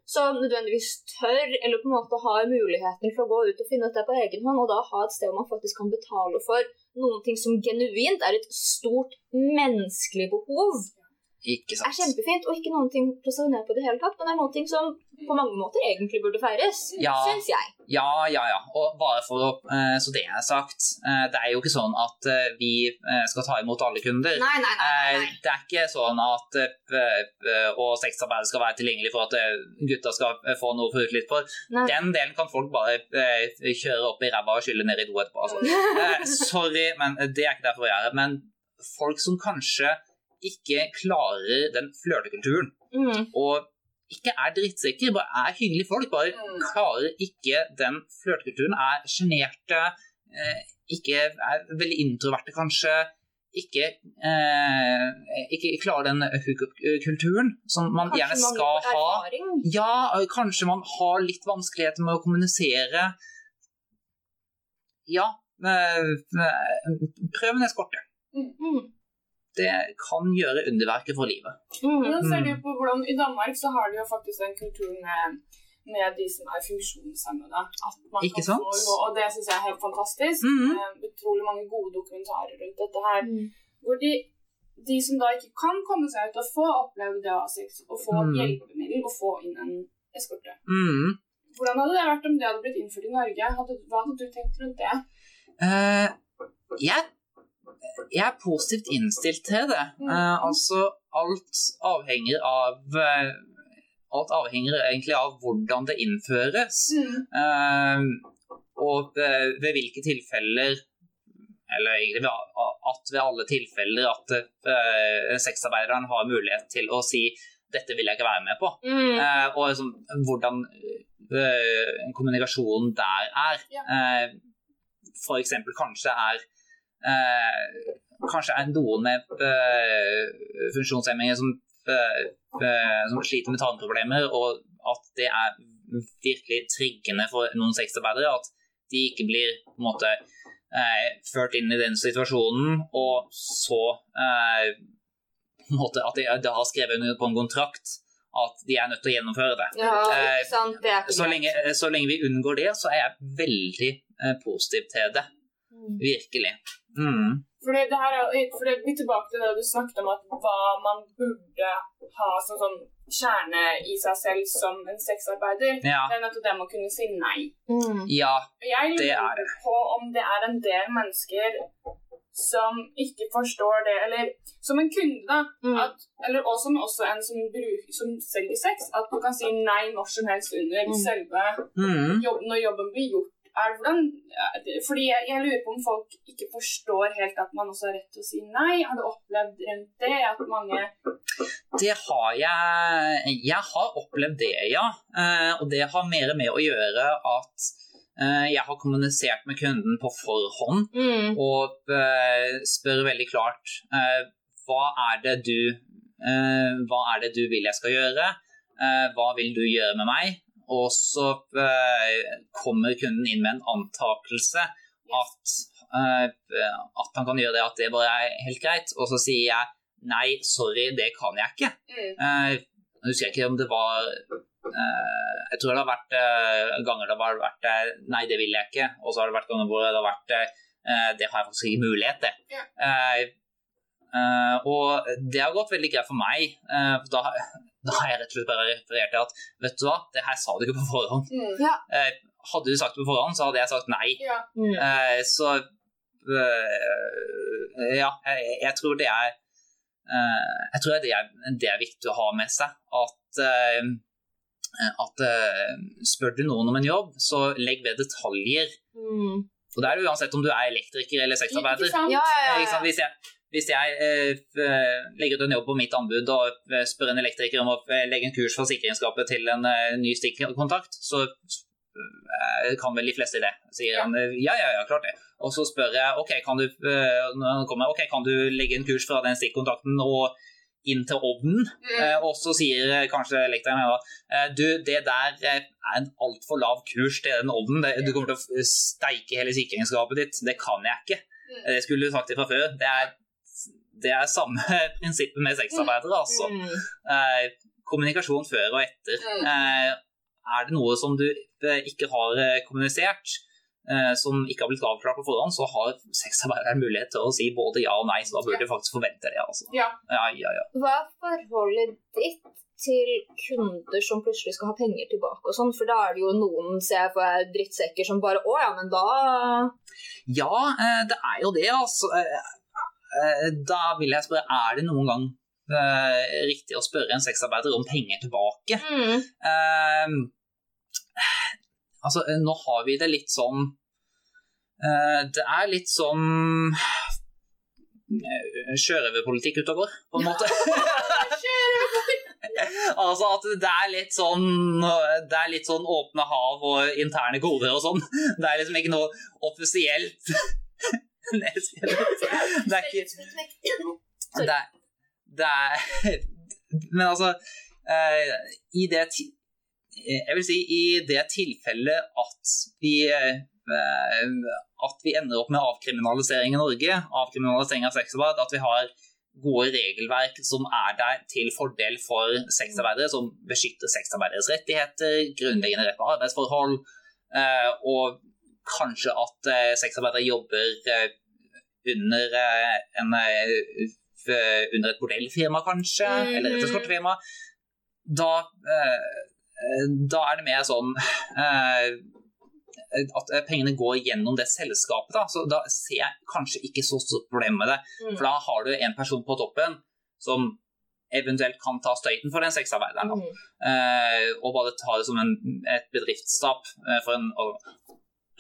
som nødvendigvis tør eller på en måte har muligheten for å gå ut og finne dette på egen hånd, og da ha et sted hvor man faktisk kan betale for noen ting som genuint er et stort menneskelig behov. Ikke er kjempefint, og ikke noen ting ned på det hele tatt, men det er noen ting som på mange måter egentlig burde feires, Ja. syns jeg. Ja, ja, ja. Og bare for å eh, Så det er sagt, eh, det er jo ikke sånn at eh, vi skal ta imot alle kunder. Nei, nei, nei. nei. Det er ikke sånn at og sexarbeid skal være tilgjengelig for at gutta skal få noe å få ut for. nei. Den delen kan folk bare kjøre opp i ræva og skylle ned i do etterpå. Altså. Sorry, men det er ikke derfor jeg er her. Men folk som kanskje ikke klarer den flørtekulturen, Mm. og ikke er drittsekker, bare er hyggelige folk, bare Mm. klarer ikke den flørtekulturen, er sjenerte, eh, ikke er veldig introverte kanskje, ikke, eh, ikke klarer den hookup-kulturen som man Kanskje gjerne skal man ha. erfaring. Ja, kanskje man har litt vanskeligheter med å kommunisere. Ja, eh, prøv en eskorte. Mm. Det kan gjøre underverket for livet. Mm. Men ser du Mm. på hvordan I Danmark så har de jo faktisk den kulturen med, med de som er funksjonshemmede. At man Ikke kan sant? få Og det syns jeg er helt fantastisk. Mm. Eh, Utrolig mange gode dokumentarer rundt dette her. Mm. Hvor de, de som da ikke kan komme seg ut og få oppleve det av sex, og få mm. hjelpemiddel og få inn en eskorte. Mm. Hvordan hadde det vært om det hadde blitt innført i Norge? Hadde, hva hadde du tenkt rundt det? Uh, jeg, jeg er positivt innstilt til det. Eh, altså, alt avhenger av uh, Alt avhenger egentlig av hvordan det innføres. Uh, og ved, ved hvilke tilfeller Eller egentlig ved, at ved alle tilfeller at sexarbeideren har mulighet til å si 'dette vil jeg ikke være med på'. Mm. Og liksom, hvordan kommunikasjonen der er. Ja. Eksempel kanskje er Kanskje er noen med eh, funksjonshemminger som, eh, eh, som sliter med tarmproblemer, og at det er virkelig triggende for noen sexarbeidere at de ikke blir på en måte eh, ført inn i den situasjonen, og så eh, at de, de har skrevet under på en kontrakt at de er nødt til å gjennomføre det. Ja, Eh, sant. Det Så lenge, så lenge vi unngår det, så er jeg veldig eh, positiv til det. Mm. Virkelig. Mm. For det, det her er, for det litt tilbake til det du snakket om, at hva man burde ha som sånn kjerne i seg selv som en sexarbeider. Ja. Det er nettopp det med å kunne si nei. Mm. ja. Jeg Det er lurer på om det er en del mennesker som ikke forstår det, eller som en kunde, da. Mm. At, eller også, også en som, bruker, som selger sex. At du kan si nei når som helst under Mm. selve Mm. jobb, når jobben blir gjort. Er, hvordan, fordi jeg, jeg lurer på om folk ikke forstår helt at man også har rett til å si nei. Har du opplevd rundt det? At mange Det har jeg Jeg har opplevd det, ja. Eh, og det har mer med å gjøre at eh, jeg har kommunisert med kunden på forhånd Mm. og eh, spør veldig klart hva er det du Hva er det du vil jeg skal gjøre? Hva vil du gjøre med meg? Og så eh, kommer kunden inn med en antakelse at, eh, at han kan gjøre det, at det bare er helt greit. Og så sier jeg nei, sorry, det kan jeg ikke. mm, Eh, Jeg husker ikke om det var Jeg tror det har vært ganger det har vært Nei, det vil jeg ikke. Og så har det vært ganger hvor det har vært Det har jeg faktisk ikke mulighet til. Yeah. Uh, og det har gått veldig greit for meg. Uh, da, da har jeg rett og slett bare referert til at vet du hva, det her sa du ikke på forhånd. mm, Eh, hadde du sagt det på forhånd, så hadde jeg sagt nei. ja. Mm. Eh, så eh, ja, jeg, jeg tror det er eh, Jeg tror det er, det er viktig å ha med seg at eh, at spør du noen om en jobb, så legg ved detaljer. Mm. Og det er det uansett om du er elektriker eller sexarbeider. Ja, ja, ja. Hvis jeg, hvis jeg eh, eh, legger ut en jobb på mitt anbud og eh, spør en elektriker om å legge en kurs for sikringsskapet til en ny stikkontakt, så kan vel de fleste det. Sier Ja. han ja, ja, ja, klart det. Og så spør jeg ok, kan du, kommer, okay, kan du legge en kurs fra den stikkontakten og inn til ovnen? Mm. Og så sier kanskje elektrikeren ja, eh, du, det der er en altfor lav kurs til den ovnen. Det, du kommer til å steike hele sikringsskapet ditt. Det kan jeg ikke. Mm. Det skulle du sagt det fra før. Det er, det er samme prinsippet med sexarbeidere, altså. Mm. Eh, kommunikasjon før og etter. Mm. Eh, er det noe som du eh, ikke har eh, kommunisert, eh, som ikke har blitt avklart på forhånd, så har sexarbeideren mulighet til å si både ja og nei, så da burde du faktisk forvente det. altså. Ja. Ja, ja, ja. Hva er forholdet ditt til kunder som plutselig skal ha penger tilbake og sånn? For da er det jo noen, ser jeg meg, drittsekker som bare Å ja, men da Ja, eh, det er jo det, altså. Eh, Da vil jeg spørre, er det noen gang uh, riktig å spørre en sexarbeider om penger tilbake? mm. Uh, altså, nå har vi det litt sånn uh, Det er litt sånn sjørøverpolitikk utover, på en måte. altså at det er litt sånn Det er litt sånn åpne hav og interne koder og sånn. Det er liksom ikke noe offisielt. Det. Er ikke det er, det er Men altså eh, I det Jeg vil si i det tilfellet at vi eh, at vi ender opp med avkriminalisering i Norge, avkriminalisering av sexarbeid, at vi har gode regelverk som er der til fordel for sexarbeidere, som beskytter sexarbeideres rettigheter, grunnleggende rett på arbeidsforhold, eh, og kanskje at eh, sexarbeidere jobber eh, under, eh, en, eh, under et bordellfirma, kanskje, Mhm. eller et eskortefirma. Da, eh, da er det mer sånn at pengene går gjennom det selskapet. Da. Så da ser jeg kanskje ikke så stort problem med det. Mm. For da har du en person på toppen som eventuelt kan ta støyten for den sexarbeideren. Mm. Uh, og bare ta det som en, et bedriftstap. Uh, for en, og,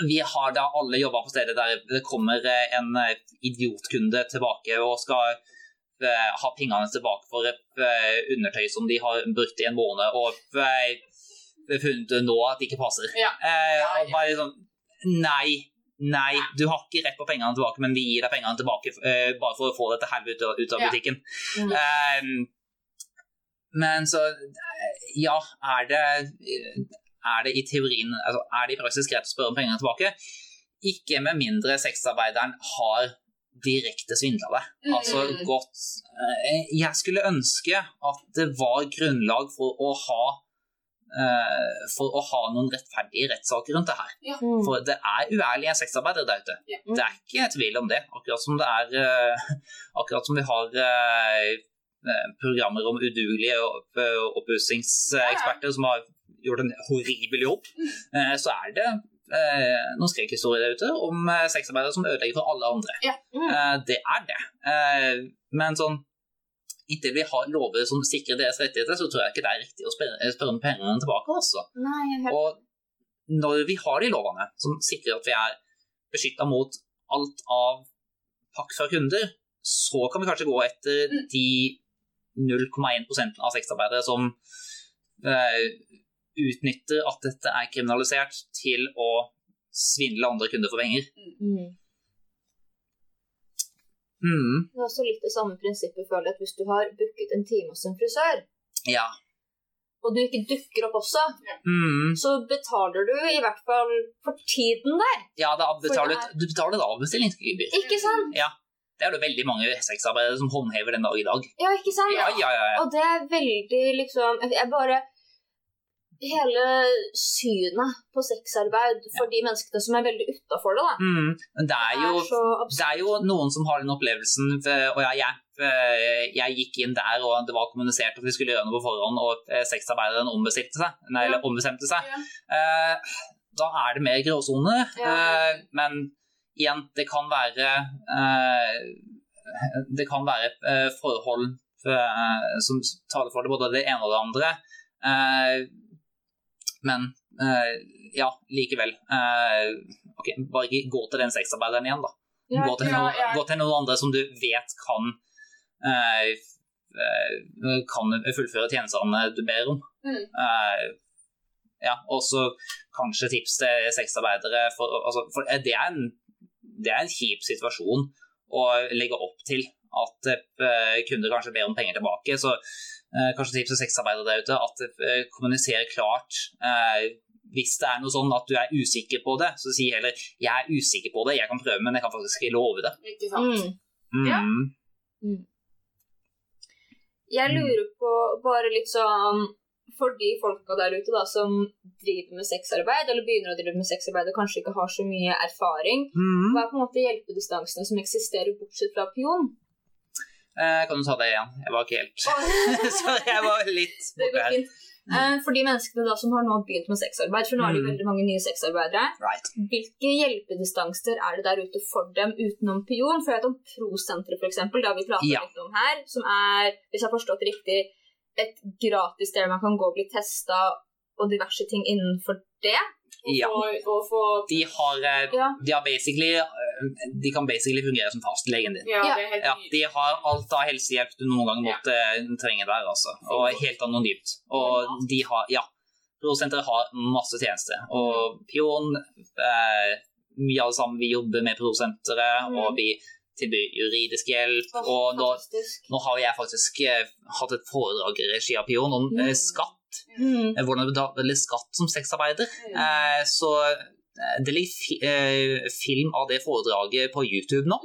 vi har da alle jobba på stedet der det kommer eh, en eh, idiotkunde tilbake og skal eh, ha pengene tilbake for et undertøy som de har brukt i en måned, og funnet nå at det ikke passer. Ja. Ja, ja. sånn Nei. Nei, du har ikke rett på pengene tilbake, men vi gir deg pengene tilbake bare for å få dette helvete ut, av butikken. Mm. Um, men så Ja, er det, er det i teorien altså, Er det i praksis greit å spørre om pengene tilbake? Ikke med mindre sexarbeideren har direkte svindla deg. Mm. Altså gått eh, Jeg skulle ønske at det var grunnlag for å ha eh, for å ha noen rettferdige rettssaker rundt det her. Ja. For det er uærlige sexarbeidere der ute. Ja. Det er ikke tvil om det. Akkurat som det er eh, Akkurat som vi har programmer om udugelige opp- oppussingseksperter som har gjort en horribel jobb, eh, så er det eh, noen skrekkhistorier der ute om eh, sexarbeidere som ødelegger for alle andre. Mm. Eh, det er det. Eh, men sånn Inntil vi har lover som sikrer deres rettigheter, så tror jeg ikke det er riktig å spørre, om pengene tilbake. Også. Nei, er helt Og når vi har de lovene som sikrer at vi er beskytta mot alt av pakk fra kunder, så kan vi kanskje gå etter Mm. de 0,1% av sexarbeidere som eh, utnytter at dette er kriminalisert, til å svindle andre kunder for penger. mm. Mm. Det er også litt det samme prinsippet, føler jeg, at hvis du har booket en time hos en frisør, Ja. og du ikke dukker opp også, Mm. så betaler du i hvert fall for tiden der. ja da betaler du, du betaler et avbestillingsgebyr. Ikke sant? Ja. Det er det veldig mange sexarbeidere som håndhever den dag i dag. Ja, ikke sant? Ja, ja, ja. ja. Og det er veldig liksom Jeg bare Hele synet på sexarbeid for de menneskene som er veldig utafor det, da. Mm. Men det er jo så Det er jo noen som har den opplevelsen eh, Og jeg, jeg, eh, jeg gikk inn der, og det var kommunisert at vi skulle gjøre noe på forhånd, og eh, sexarbeideren ombestemte seg, nei, eller ombestemte seg. Ja. Da er det mer gråsone. Ja. eh, Men igjen, det kan være Det kan være forhold som taler for det, både det ene og det andre. Eh, Men eh, ja, likevel. eh, ok, Bare ikke gå til den sexarbeideren igjen, da. Ja, gå, til ja, noen, ja. gå til noen andre som du vet kan eh, kan fullføre tjenestene du ber om. Mm. Ja, og så kanskje tips til sexarbeidere, for, altså, for det, er en, det er en kjip situasjon å legge opp til at kunder kanskje ber om penger tilbake. Så kanskje tips til sexarbeidere der ute at uh, kommuniser klart. eh, hvis det er noe sånn at du er usikker på det, så si heller 'jeg er usikker på det, jeg kan prøve, men jeg kan faktisk love det'. Ikke sant? Mm. Ja. Mm. Jeg lurer på bare litt sånn for de folka der ute da, som driver med sexarbeid, eller begynner å drive med sexarbeid og kanskje ikke har så mye erfaring, mm. hva er på en måte hjelpedistansene som eksisterer bortsett fra pion? Eh, kan du ta det igjen? Jeg var ikke helt Så jeg var litt borte her. Eh, For de menneskene da som har nå begynt med sexarbeid, for nå er det Mm. veldig mange nye sexarbeidere, Right. hvilke hjelpedistanser er det der ute for dem utenom pion? For jeg vet om Prosenteret, f.eks., det har vi pratet Ja. litt om her, som er, hvis jeg har forstått riktig, et gratis sted man kan gå og bli testa og diverse ting innenfor det. Ja. og få De har, eh, Ja. de har basically eh, De kan basically fungere som fastlegen din. Ja, Ja. de har alt av helsehjelp du noen gang måtte trenge der, altså. Og helt anonymt. Og de har Ja. Prosenteret har masse tjenester. Og Pion eh, Mye av det samme. vi jobber med prosenteret, Mm. og vi tilbyr juridisk hjelp. Og nå, nå har jeg faktisk eh, hatt et foredrag i regi av Pion om eh, Mm. skatt. Mm. Hvordan du betaler skatt som sexarbeider. Mm. Eh, så eh, det ligger fi eh, film av det foredraget på YouTube nå.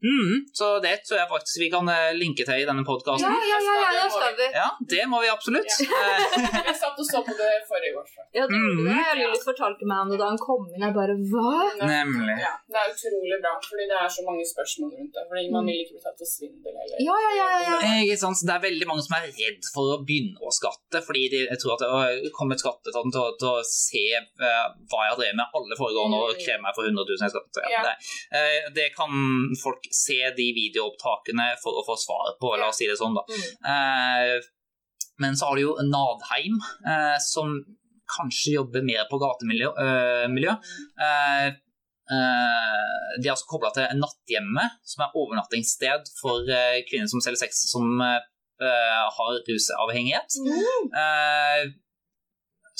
Mm, så det tror jeg faktisk vi kan eh, linke til i denne Ja, podkasten. ja, ja, ja, det skal vi. Ja, det må vi absolutt. Eh, Jeg satt og så på det forrige år. Ja, det Mm. det. Lilith fortalte meg om det da han kom inn. Jeg bare Hva? Nemlig. Ja, det er utrolig bra, fordi det er så mange spørsmål rundt det. Fordi man vil ikke bli tatt for svindel heller. Ja, ja, ja, ja, ja. Ikke sant? Så Det er veldig mange som er redd for å begynne å skatte, fordi de jeg tror at det kommer skatteetaten til, til å se eh, hva jeg har drevet med alle foregående år og kreve meg for 100 000 Jeg skal Så, ja, det, eh, det kan folk se de videoopptakene for å få svar på, la oss si det sånn, da. Mm. Eh, men så har du jo Nadheim, eh, som kanskje jobber mer på gatemiljø. eh, miljø. Eh, eh, de er altså kobla til Natthjemmet, som er overnattingssted for uh, kvinner som selger sex som uh, har rusavhengighet. Mm.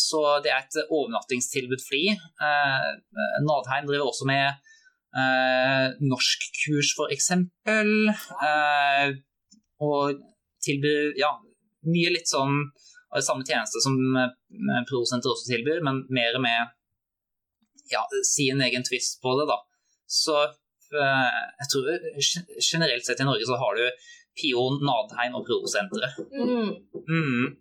Eh, så det er et overnattingstilbud fri. Eh, Nadheim driver også med eh, norskkurs, for eksempel. Eh, og tilbyr ja, mye litt sånn av samme tjeneste som produsenter Prosenter også tilbyr, men mer med ja, sin egen twist på det, da. Så eh, jeg tror generelt sett i Norge så har du Pion, Nadheim og Prosenteret. Mm. Mm.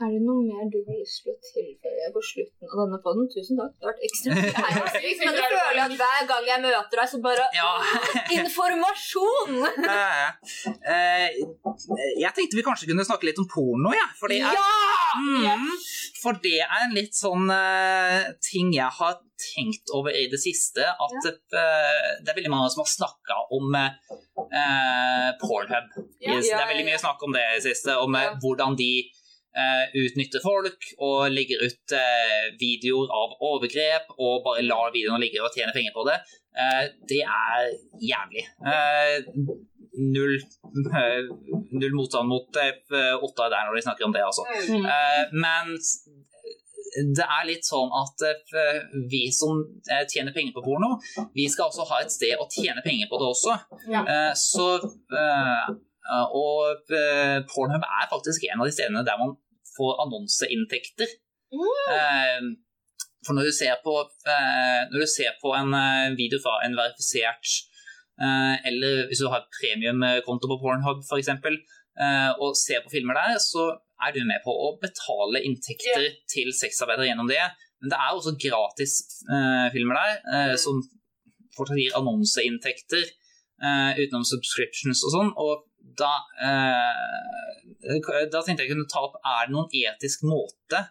Er det noe mer du har lyst til å tilføye på slutten av denne podden? Tusen takk. Det har vært ekstremt lærerikt, men jeg føler at hver gang jeg møter deg, så bare Ja. Informasjon! Eh, jeg tenkte vi kanskje kunne snakke litt om porno, ja. For det er, Ja! mm, for det er en litt sånn uh, ting jeg har tenkt over i det siste. At eh, det er veldig mange som har snakka om uh, Pornhub. Ja. Yes, det er veldig ja, ja. mye snakk om det i det siste, om Ja. hvordan de utnytter folk og legger ut eh, videoer av overgrep og bare lar videoene ligge og tjener penger på det. Eh, det er jævlig. Eh, null, eh, null motstand mot eh, Otta der når de snakker om det, altså. Mm. Eh, men det er litt sånn at eh, vi som eh, tjener penger på porno, vi skal også ha et sted å tjene penger på det også. Eh, så eh, Og eh, Pornhub er faktisk en av de stedene der man får annonseinntekter. Mm. for når du ser på, eh, når du ser på en eh, video fra en verifisert eh, Eller hvis du har premiumkonto på Pornhub f.eks., uh, og ser på filmer der, så er du med på å betale inntekter til sexarbeidere gjennom det. Men det er også gratis eh, filmer der, eh, som fortsatt gir annonseinntekter eh, utenom subscriptions og sånn. Og da, eh, da tenkte jeg kunne ta opp Er det noen etisk måte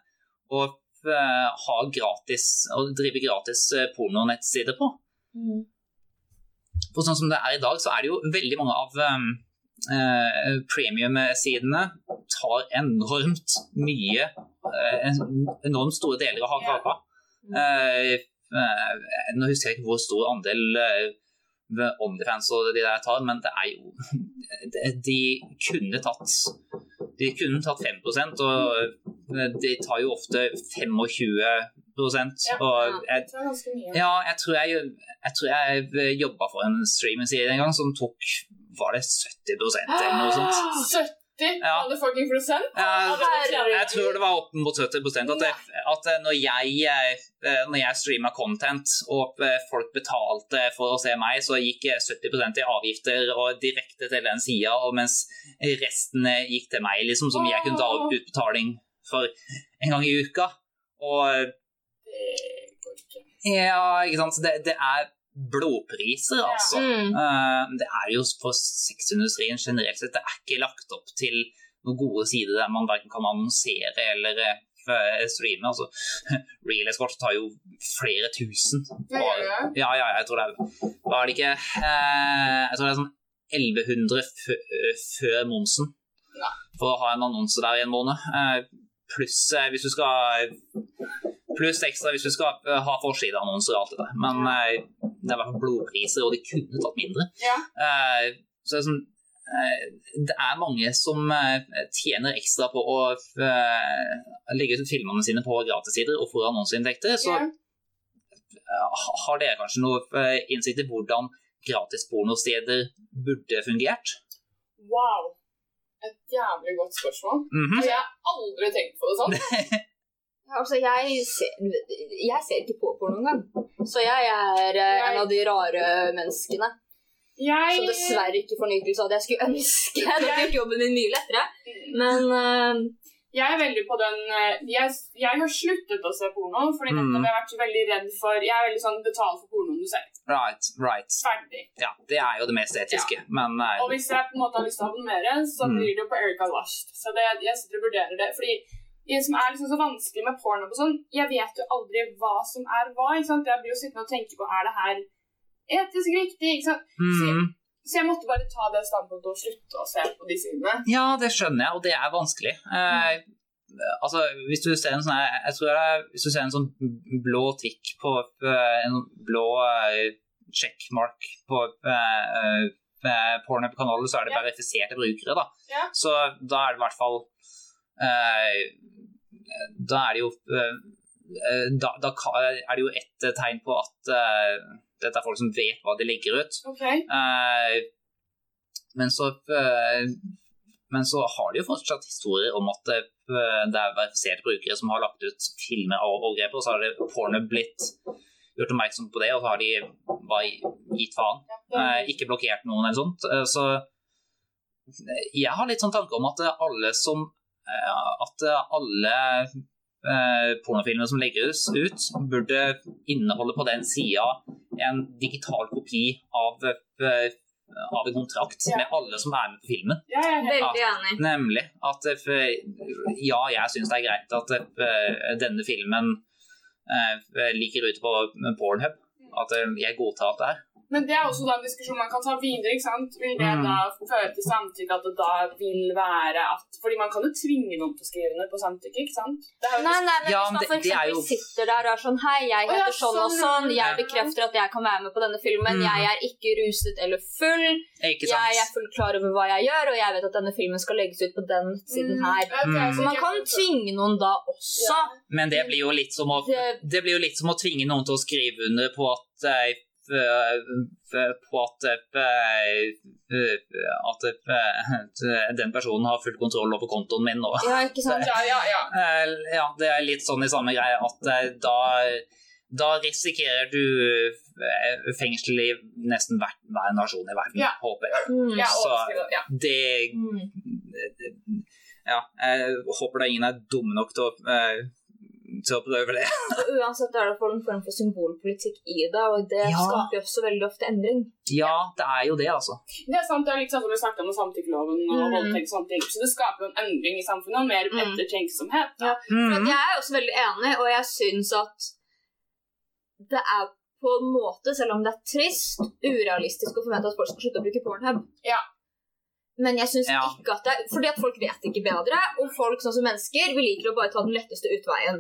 å eh, ha gratis å drive gratis eh, pornonettsider på? Mm. For sånn som det er i dag, så er det jo veldig mange av eh, premium-sidene tar enormt mye eh, Enormt store deler av kaka. Eh, eh, nå husker jeg ikke hvor stor andel eh, ved OnlyFans og de der tar, men det er jo de- kunne tatt De kunne tatt 5% og de tar jo ofte 25 og jeg, ja, jeg tror jeg, jeg, tror jeg jobba for en streaming-side en gang som tok Var det 70% eller noe sånt? 70 70 Ja. motherfucking prosent. Ja. Jeg tror det var opp mot 70 at, det, at når jeg, eh, når jeg streama content og eh, folk betalte for å se meg, så gikk eh, 70% i avgifter og direkte til den sida, mens resten eh, gikk til meg, liksom, som jeg kunne ta opp utbetaling for en gang i uka. Og Det går ikke. ja, ikke sant. Det, det er blodpriser, altså. Mm. Eh, det er jo for sexindustrien generelt sett, det er ikke lagt opp til noen gode sider der man verken kan annonsere eller eh, streame. Altså, Real Escort tar jo flere tusen. Det? Ja, ja, jeg tror det er Var det ikke eh, Jeg tror det er sånn 1100 fø- før momsen for å ha en annonse der i en måned. Pluss hvis du skal Pluss ekstra hvis du skal eh, ha forsideannonser og alt det der. Men eh, det er i hvert fall blodpriser, og de kunne tatt mindre. Ja. Eh, så det er sånn eh, det er mange som tjener ekstra på å legge ut filmene sine på gratissider og får annonseinntekter. Så har dere kanskje noe innsikt i hvordan gratis pornosteder burde fungert? Wow. Et jævlig godt spørsmål. Mhm. Altså, jeg har aldri tenkt på det sånn. Altså, jeg ser, jeg ser ikke på porno engang. Så jeg er eh, en av de rare menneskene Jeg som dessverre ikke får nytelse av det. Jeg skulle ønske det hadde gjort jobben min mye lettere. Men eh, Jeg er veldig på den eh, Jeg, jeg har sluttet å se porno, fordi Mm. jeg har vært veldig redd for Jeg er veldig sånn betal for pornoen du ser. Right, right. Ferdig. Ja, det er jo det mest etiske, men uh, Og hvis jeg på en måte har lyst til å abonnere, så Mm. blir det jo på Erica Lust. Så det, jeg sitter og vurderer det. Fordi som er liksom så vanskelig med porno og sånn, jeg vet jo aldri hva som er hva. ikke sant? Jeg blir jo sittende og tenke på er det her etisk riktig. ikke sant? mm, Så jeg måtte bare ta det standpunktet og slutte å se på de sidene. Ja, det skjønner jeg, og det er vanskelig. Eh, altså, hvis du ser en sånn Jeg tror det er, Hvis du ser en sånn blå tikk på eh, en blå eh, checkmark på porno på kanalen så er det verifiserte brukere, da. Ja. Så da er det i hvert fall eh, Da er det jo eh, eh, da, da er det jo ett tegn på at uh, dette er folk som vet hva de legger ut. Okay. Uh, men så uh, men så har de jo fortsatt historier om at eh, det er verifiserte brukere som har lagt ut filmer av overgrep, og så har det porno blitt gjort oppmerksom på det, og så har de bare gitt faen. Eh, ikke blokkert noen eller sånt. Eh, så eh, jeg har litt sånn tanke om at alle som eh, At alle eh, pornofilmer som legges ut, burde inneholde på den sida en digital kopi av, eh, av en kontrakt Ja. med alle som er med på filmen. Ja, er veldig enig. Nemlig at eh, ja, jeg syns det er greit at eh, denne filmen eh, ligger ute på Pornhub. At eh, jeg godtar at det er. Men det er også da en diskusjon man kan ta videre. ikke sant? Vil det Mm. da føre til samtykke at det da vil være at Fordi man kan jo tvinge noen til å skrive under på samtykke, ikke sant? Det er jo Nei, nei, men Ja, hvis man f.eks. jo- sitter der og er sånn Hei, jeg Å, ja, heter sånn og sånn, sånn. Jeg bekrefter at jeg kan være med på denne filmen. Mm. Jeg er ikke ruset eller full. Ikke Jeg er sant? fullt klar over hva jeg gjør, og jeg vet at denne filmen skal legges ut på den siden Mm, her. ok, Mm. Så man kan tvinge noen da også. Ja. Men det blir jo litt som å, Det- blir jo litt som å tvinge noen til å skrive under på at eh, f- f- på at, eh, at eh, den personen har full kontroll over kontoen min. nå. Ja, ikke sant? Ja, ja, ja. Eh, ja, det er litt sånn i samme greie at eh, da, da risikerer du eh, fengsel i nesten hver, hver nasjon i verden, Ja. håper jeg. Mm. Så- Det Mm. Ja, jeg håper da ingen er dumme nok til å, eh, til å prøve det. Uansett er det for en form for symbolpolitikk i det, og det Ja. skaper jo også veldig ofte endring. Ja, det er jo det, altså. Det er sant, det er litt sånn som vi snakket om samtykkeloven og Mm. voldtekt og sånne ting. Så det skaper jo en endring i samfunnet, og mer Mm. ettertenksomhet. Ja. Mm. Jeg er også veldig enig, og jeg syns at det er på en måte, selv om det er trist, urealistisk å forvente at folk skal slutte å bruke Pornhub. Ja. Men jeg syns Ja. ikke at det er Fordi at folk vet ikke bedre, og folk sånn som mennesker, vi liker å bare ta den letteste utveien.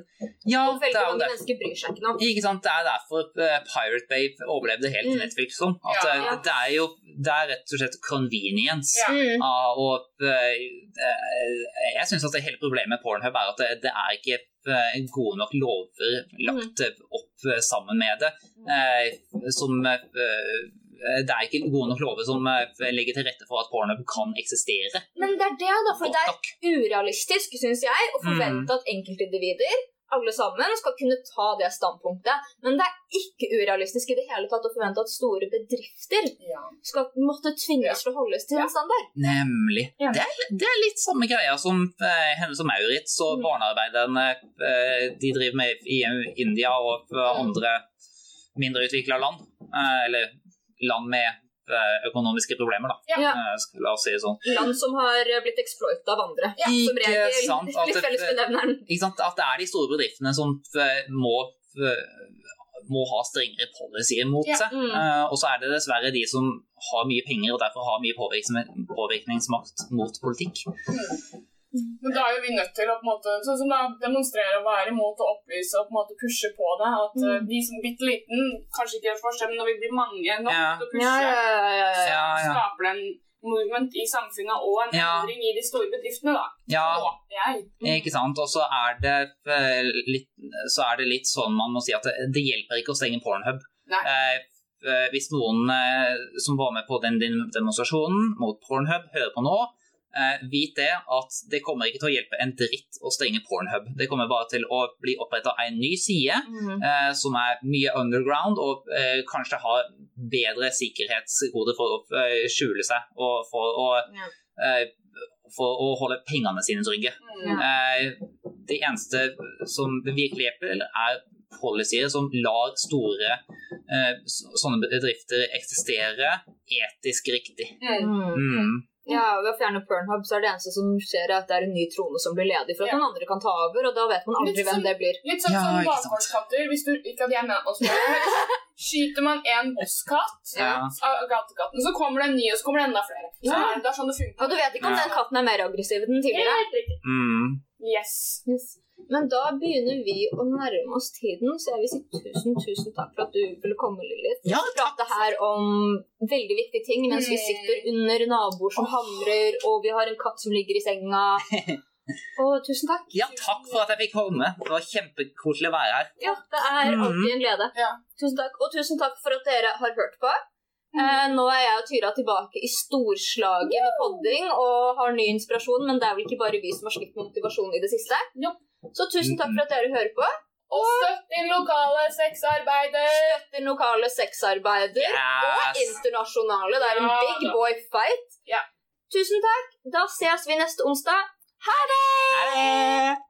Ja, Og veldig mange det. mennesker bryr seg ikke noe. Ikke sant, Det er derfor eh, Pirate Babe overlevde helt Mm. Netflix. Sånn. At, Ja. eh, Ja. Det er jo det er rett og slett convenience. Ja. Mm. Ah, og eh, jeg syns at det hele problemet med Pornhub er at det, det er ikke gode nok lover lagt Mm. opp sammen med det, som eh, det er ikke gode nok lover som eh, legger til rette for at Pornhub kan eksistere. Men det er det, da. For det er urealistisk, syns jeg, å forvente at enkeltindivider, alle sammen, skal kunne ta det standpunktet. Men det er ikke urealistisk i det hele tatt å forvente at store bedrifter Ja. skal måtte tvinges til å holdes til en standard. Nemlig. Ja. Det, er, det er litt samme greia som eh, Hennes og Maurits og Mm. barnearbeiderne eh, de driver med i India og eh, andre mindre utvikla land. Eh, eller land med eh, økonomiske problemer, da. Ja. Eh, la oss si det sånn. Land som har blitt exploita av andre. Ja, som ikke regel. sant, at Litt det- fellesbenevneren. Ikke sant? At det er de store bedriftene som eh, må, eh, må ha strengere policyer mot Ja. seg. Mm. Uh, og så er det dessverre de som har mye penger og derfor har mye påvirkningsmakt mot politikk. Men da er jo vi nødt til å på en måte, sånn som da, demonstrere og være imot og opplyse og på en måte pushe på det. At Mm. eh, vi som bitte liten kanskje ikke gjør forskjell, men når vi blir mange nok Ja. til å pushe, Ja, ja, ja, ja, ja. Ja, ja. skaper det en movement i samfunnet og en Ja. endring i de store bedriftene, da. Ja, Håper jeg. ikke sant. Og så er det eh, litt, så er det litt sånn man må si at det, det hjelper ikke å stenge Pornhub. Nei. Eh, eh, hvis noen eh, som var med på den din- demonstrasjonen mot Pornhub, hører på nå, eh, vit det at det kommer ikke til å hjelpe en dritt å stenge Pornhub. Det kommer bare til å bli oppretta en ny side Mm. eh, som er mye underground og eh, kanskje har bedre sikkerhetskoder for å eh, skjule seg og for å, Ja. eh, for å holde pengene sine trygge. Mm. Eh, det eneste som virkelig hjelper, er policyer som lar store eh, sånne bedrifter eksistere etisk riktig. Mm. Ja, Ved å fjerne Pornhub så er det eneste som skjer, at det er en ny trone som blir ledig for at Ja. noen andre kan ta over, og da vet man aldri Litt hvem sånn- det blir. Litt sånn Ja, som bakgårdskatter. Hvis du ikke at jeg mener oss men Skyter man en bosskatt Ja. av gatekatten, så kommer det en ny, og så kommer det enda flere. Så Ja. det, det er sånn det funker. Og du vet ikke om Ja. den katten er mer aggressiv enn den tidligere. Helt riktig. Mm. Yes. Yes. Men da begynner vi å nærme oss tiden, så jeg vil si tusen, tusen takk for at du ville komme, Lilith. Ja, Vi prate her om veldig viktige ting mens vi Mm. sitter under naboer som hamrer, og vi har en katt som ligger i senga. Og tusen takk. ja, takk for at jeg fikk komme. Det var kjempekoselig å være her. Ja, det er Mhm. alltid en glede. Ja. Tusen takk. Og tusen takk for at dere har hørt på. Eh, nå er jeg og Tyra tilbake i storslaget med podding og har ny inspirasjon, men det er vel ikke bare vi som har slitt med motivasjon i det siste. Jo. Så tusen takk for at dere hører på. Og støtt din lokale sexarbeider. Støtter lokale sexarbeider og internasjonale. Det er en big boy fight. Ja. Tusen takk. Da ses vi neste onsdag. Ha det! Ha det!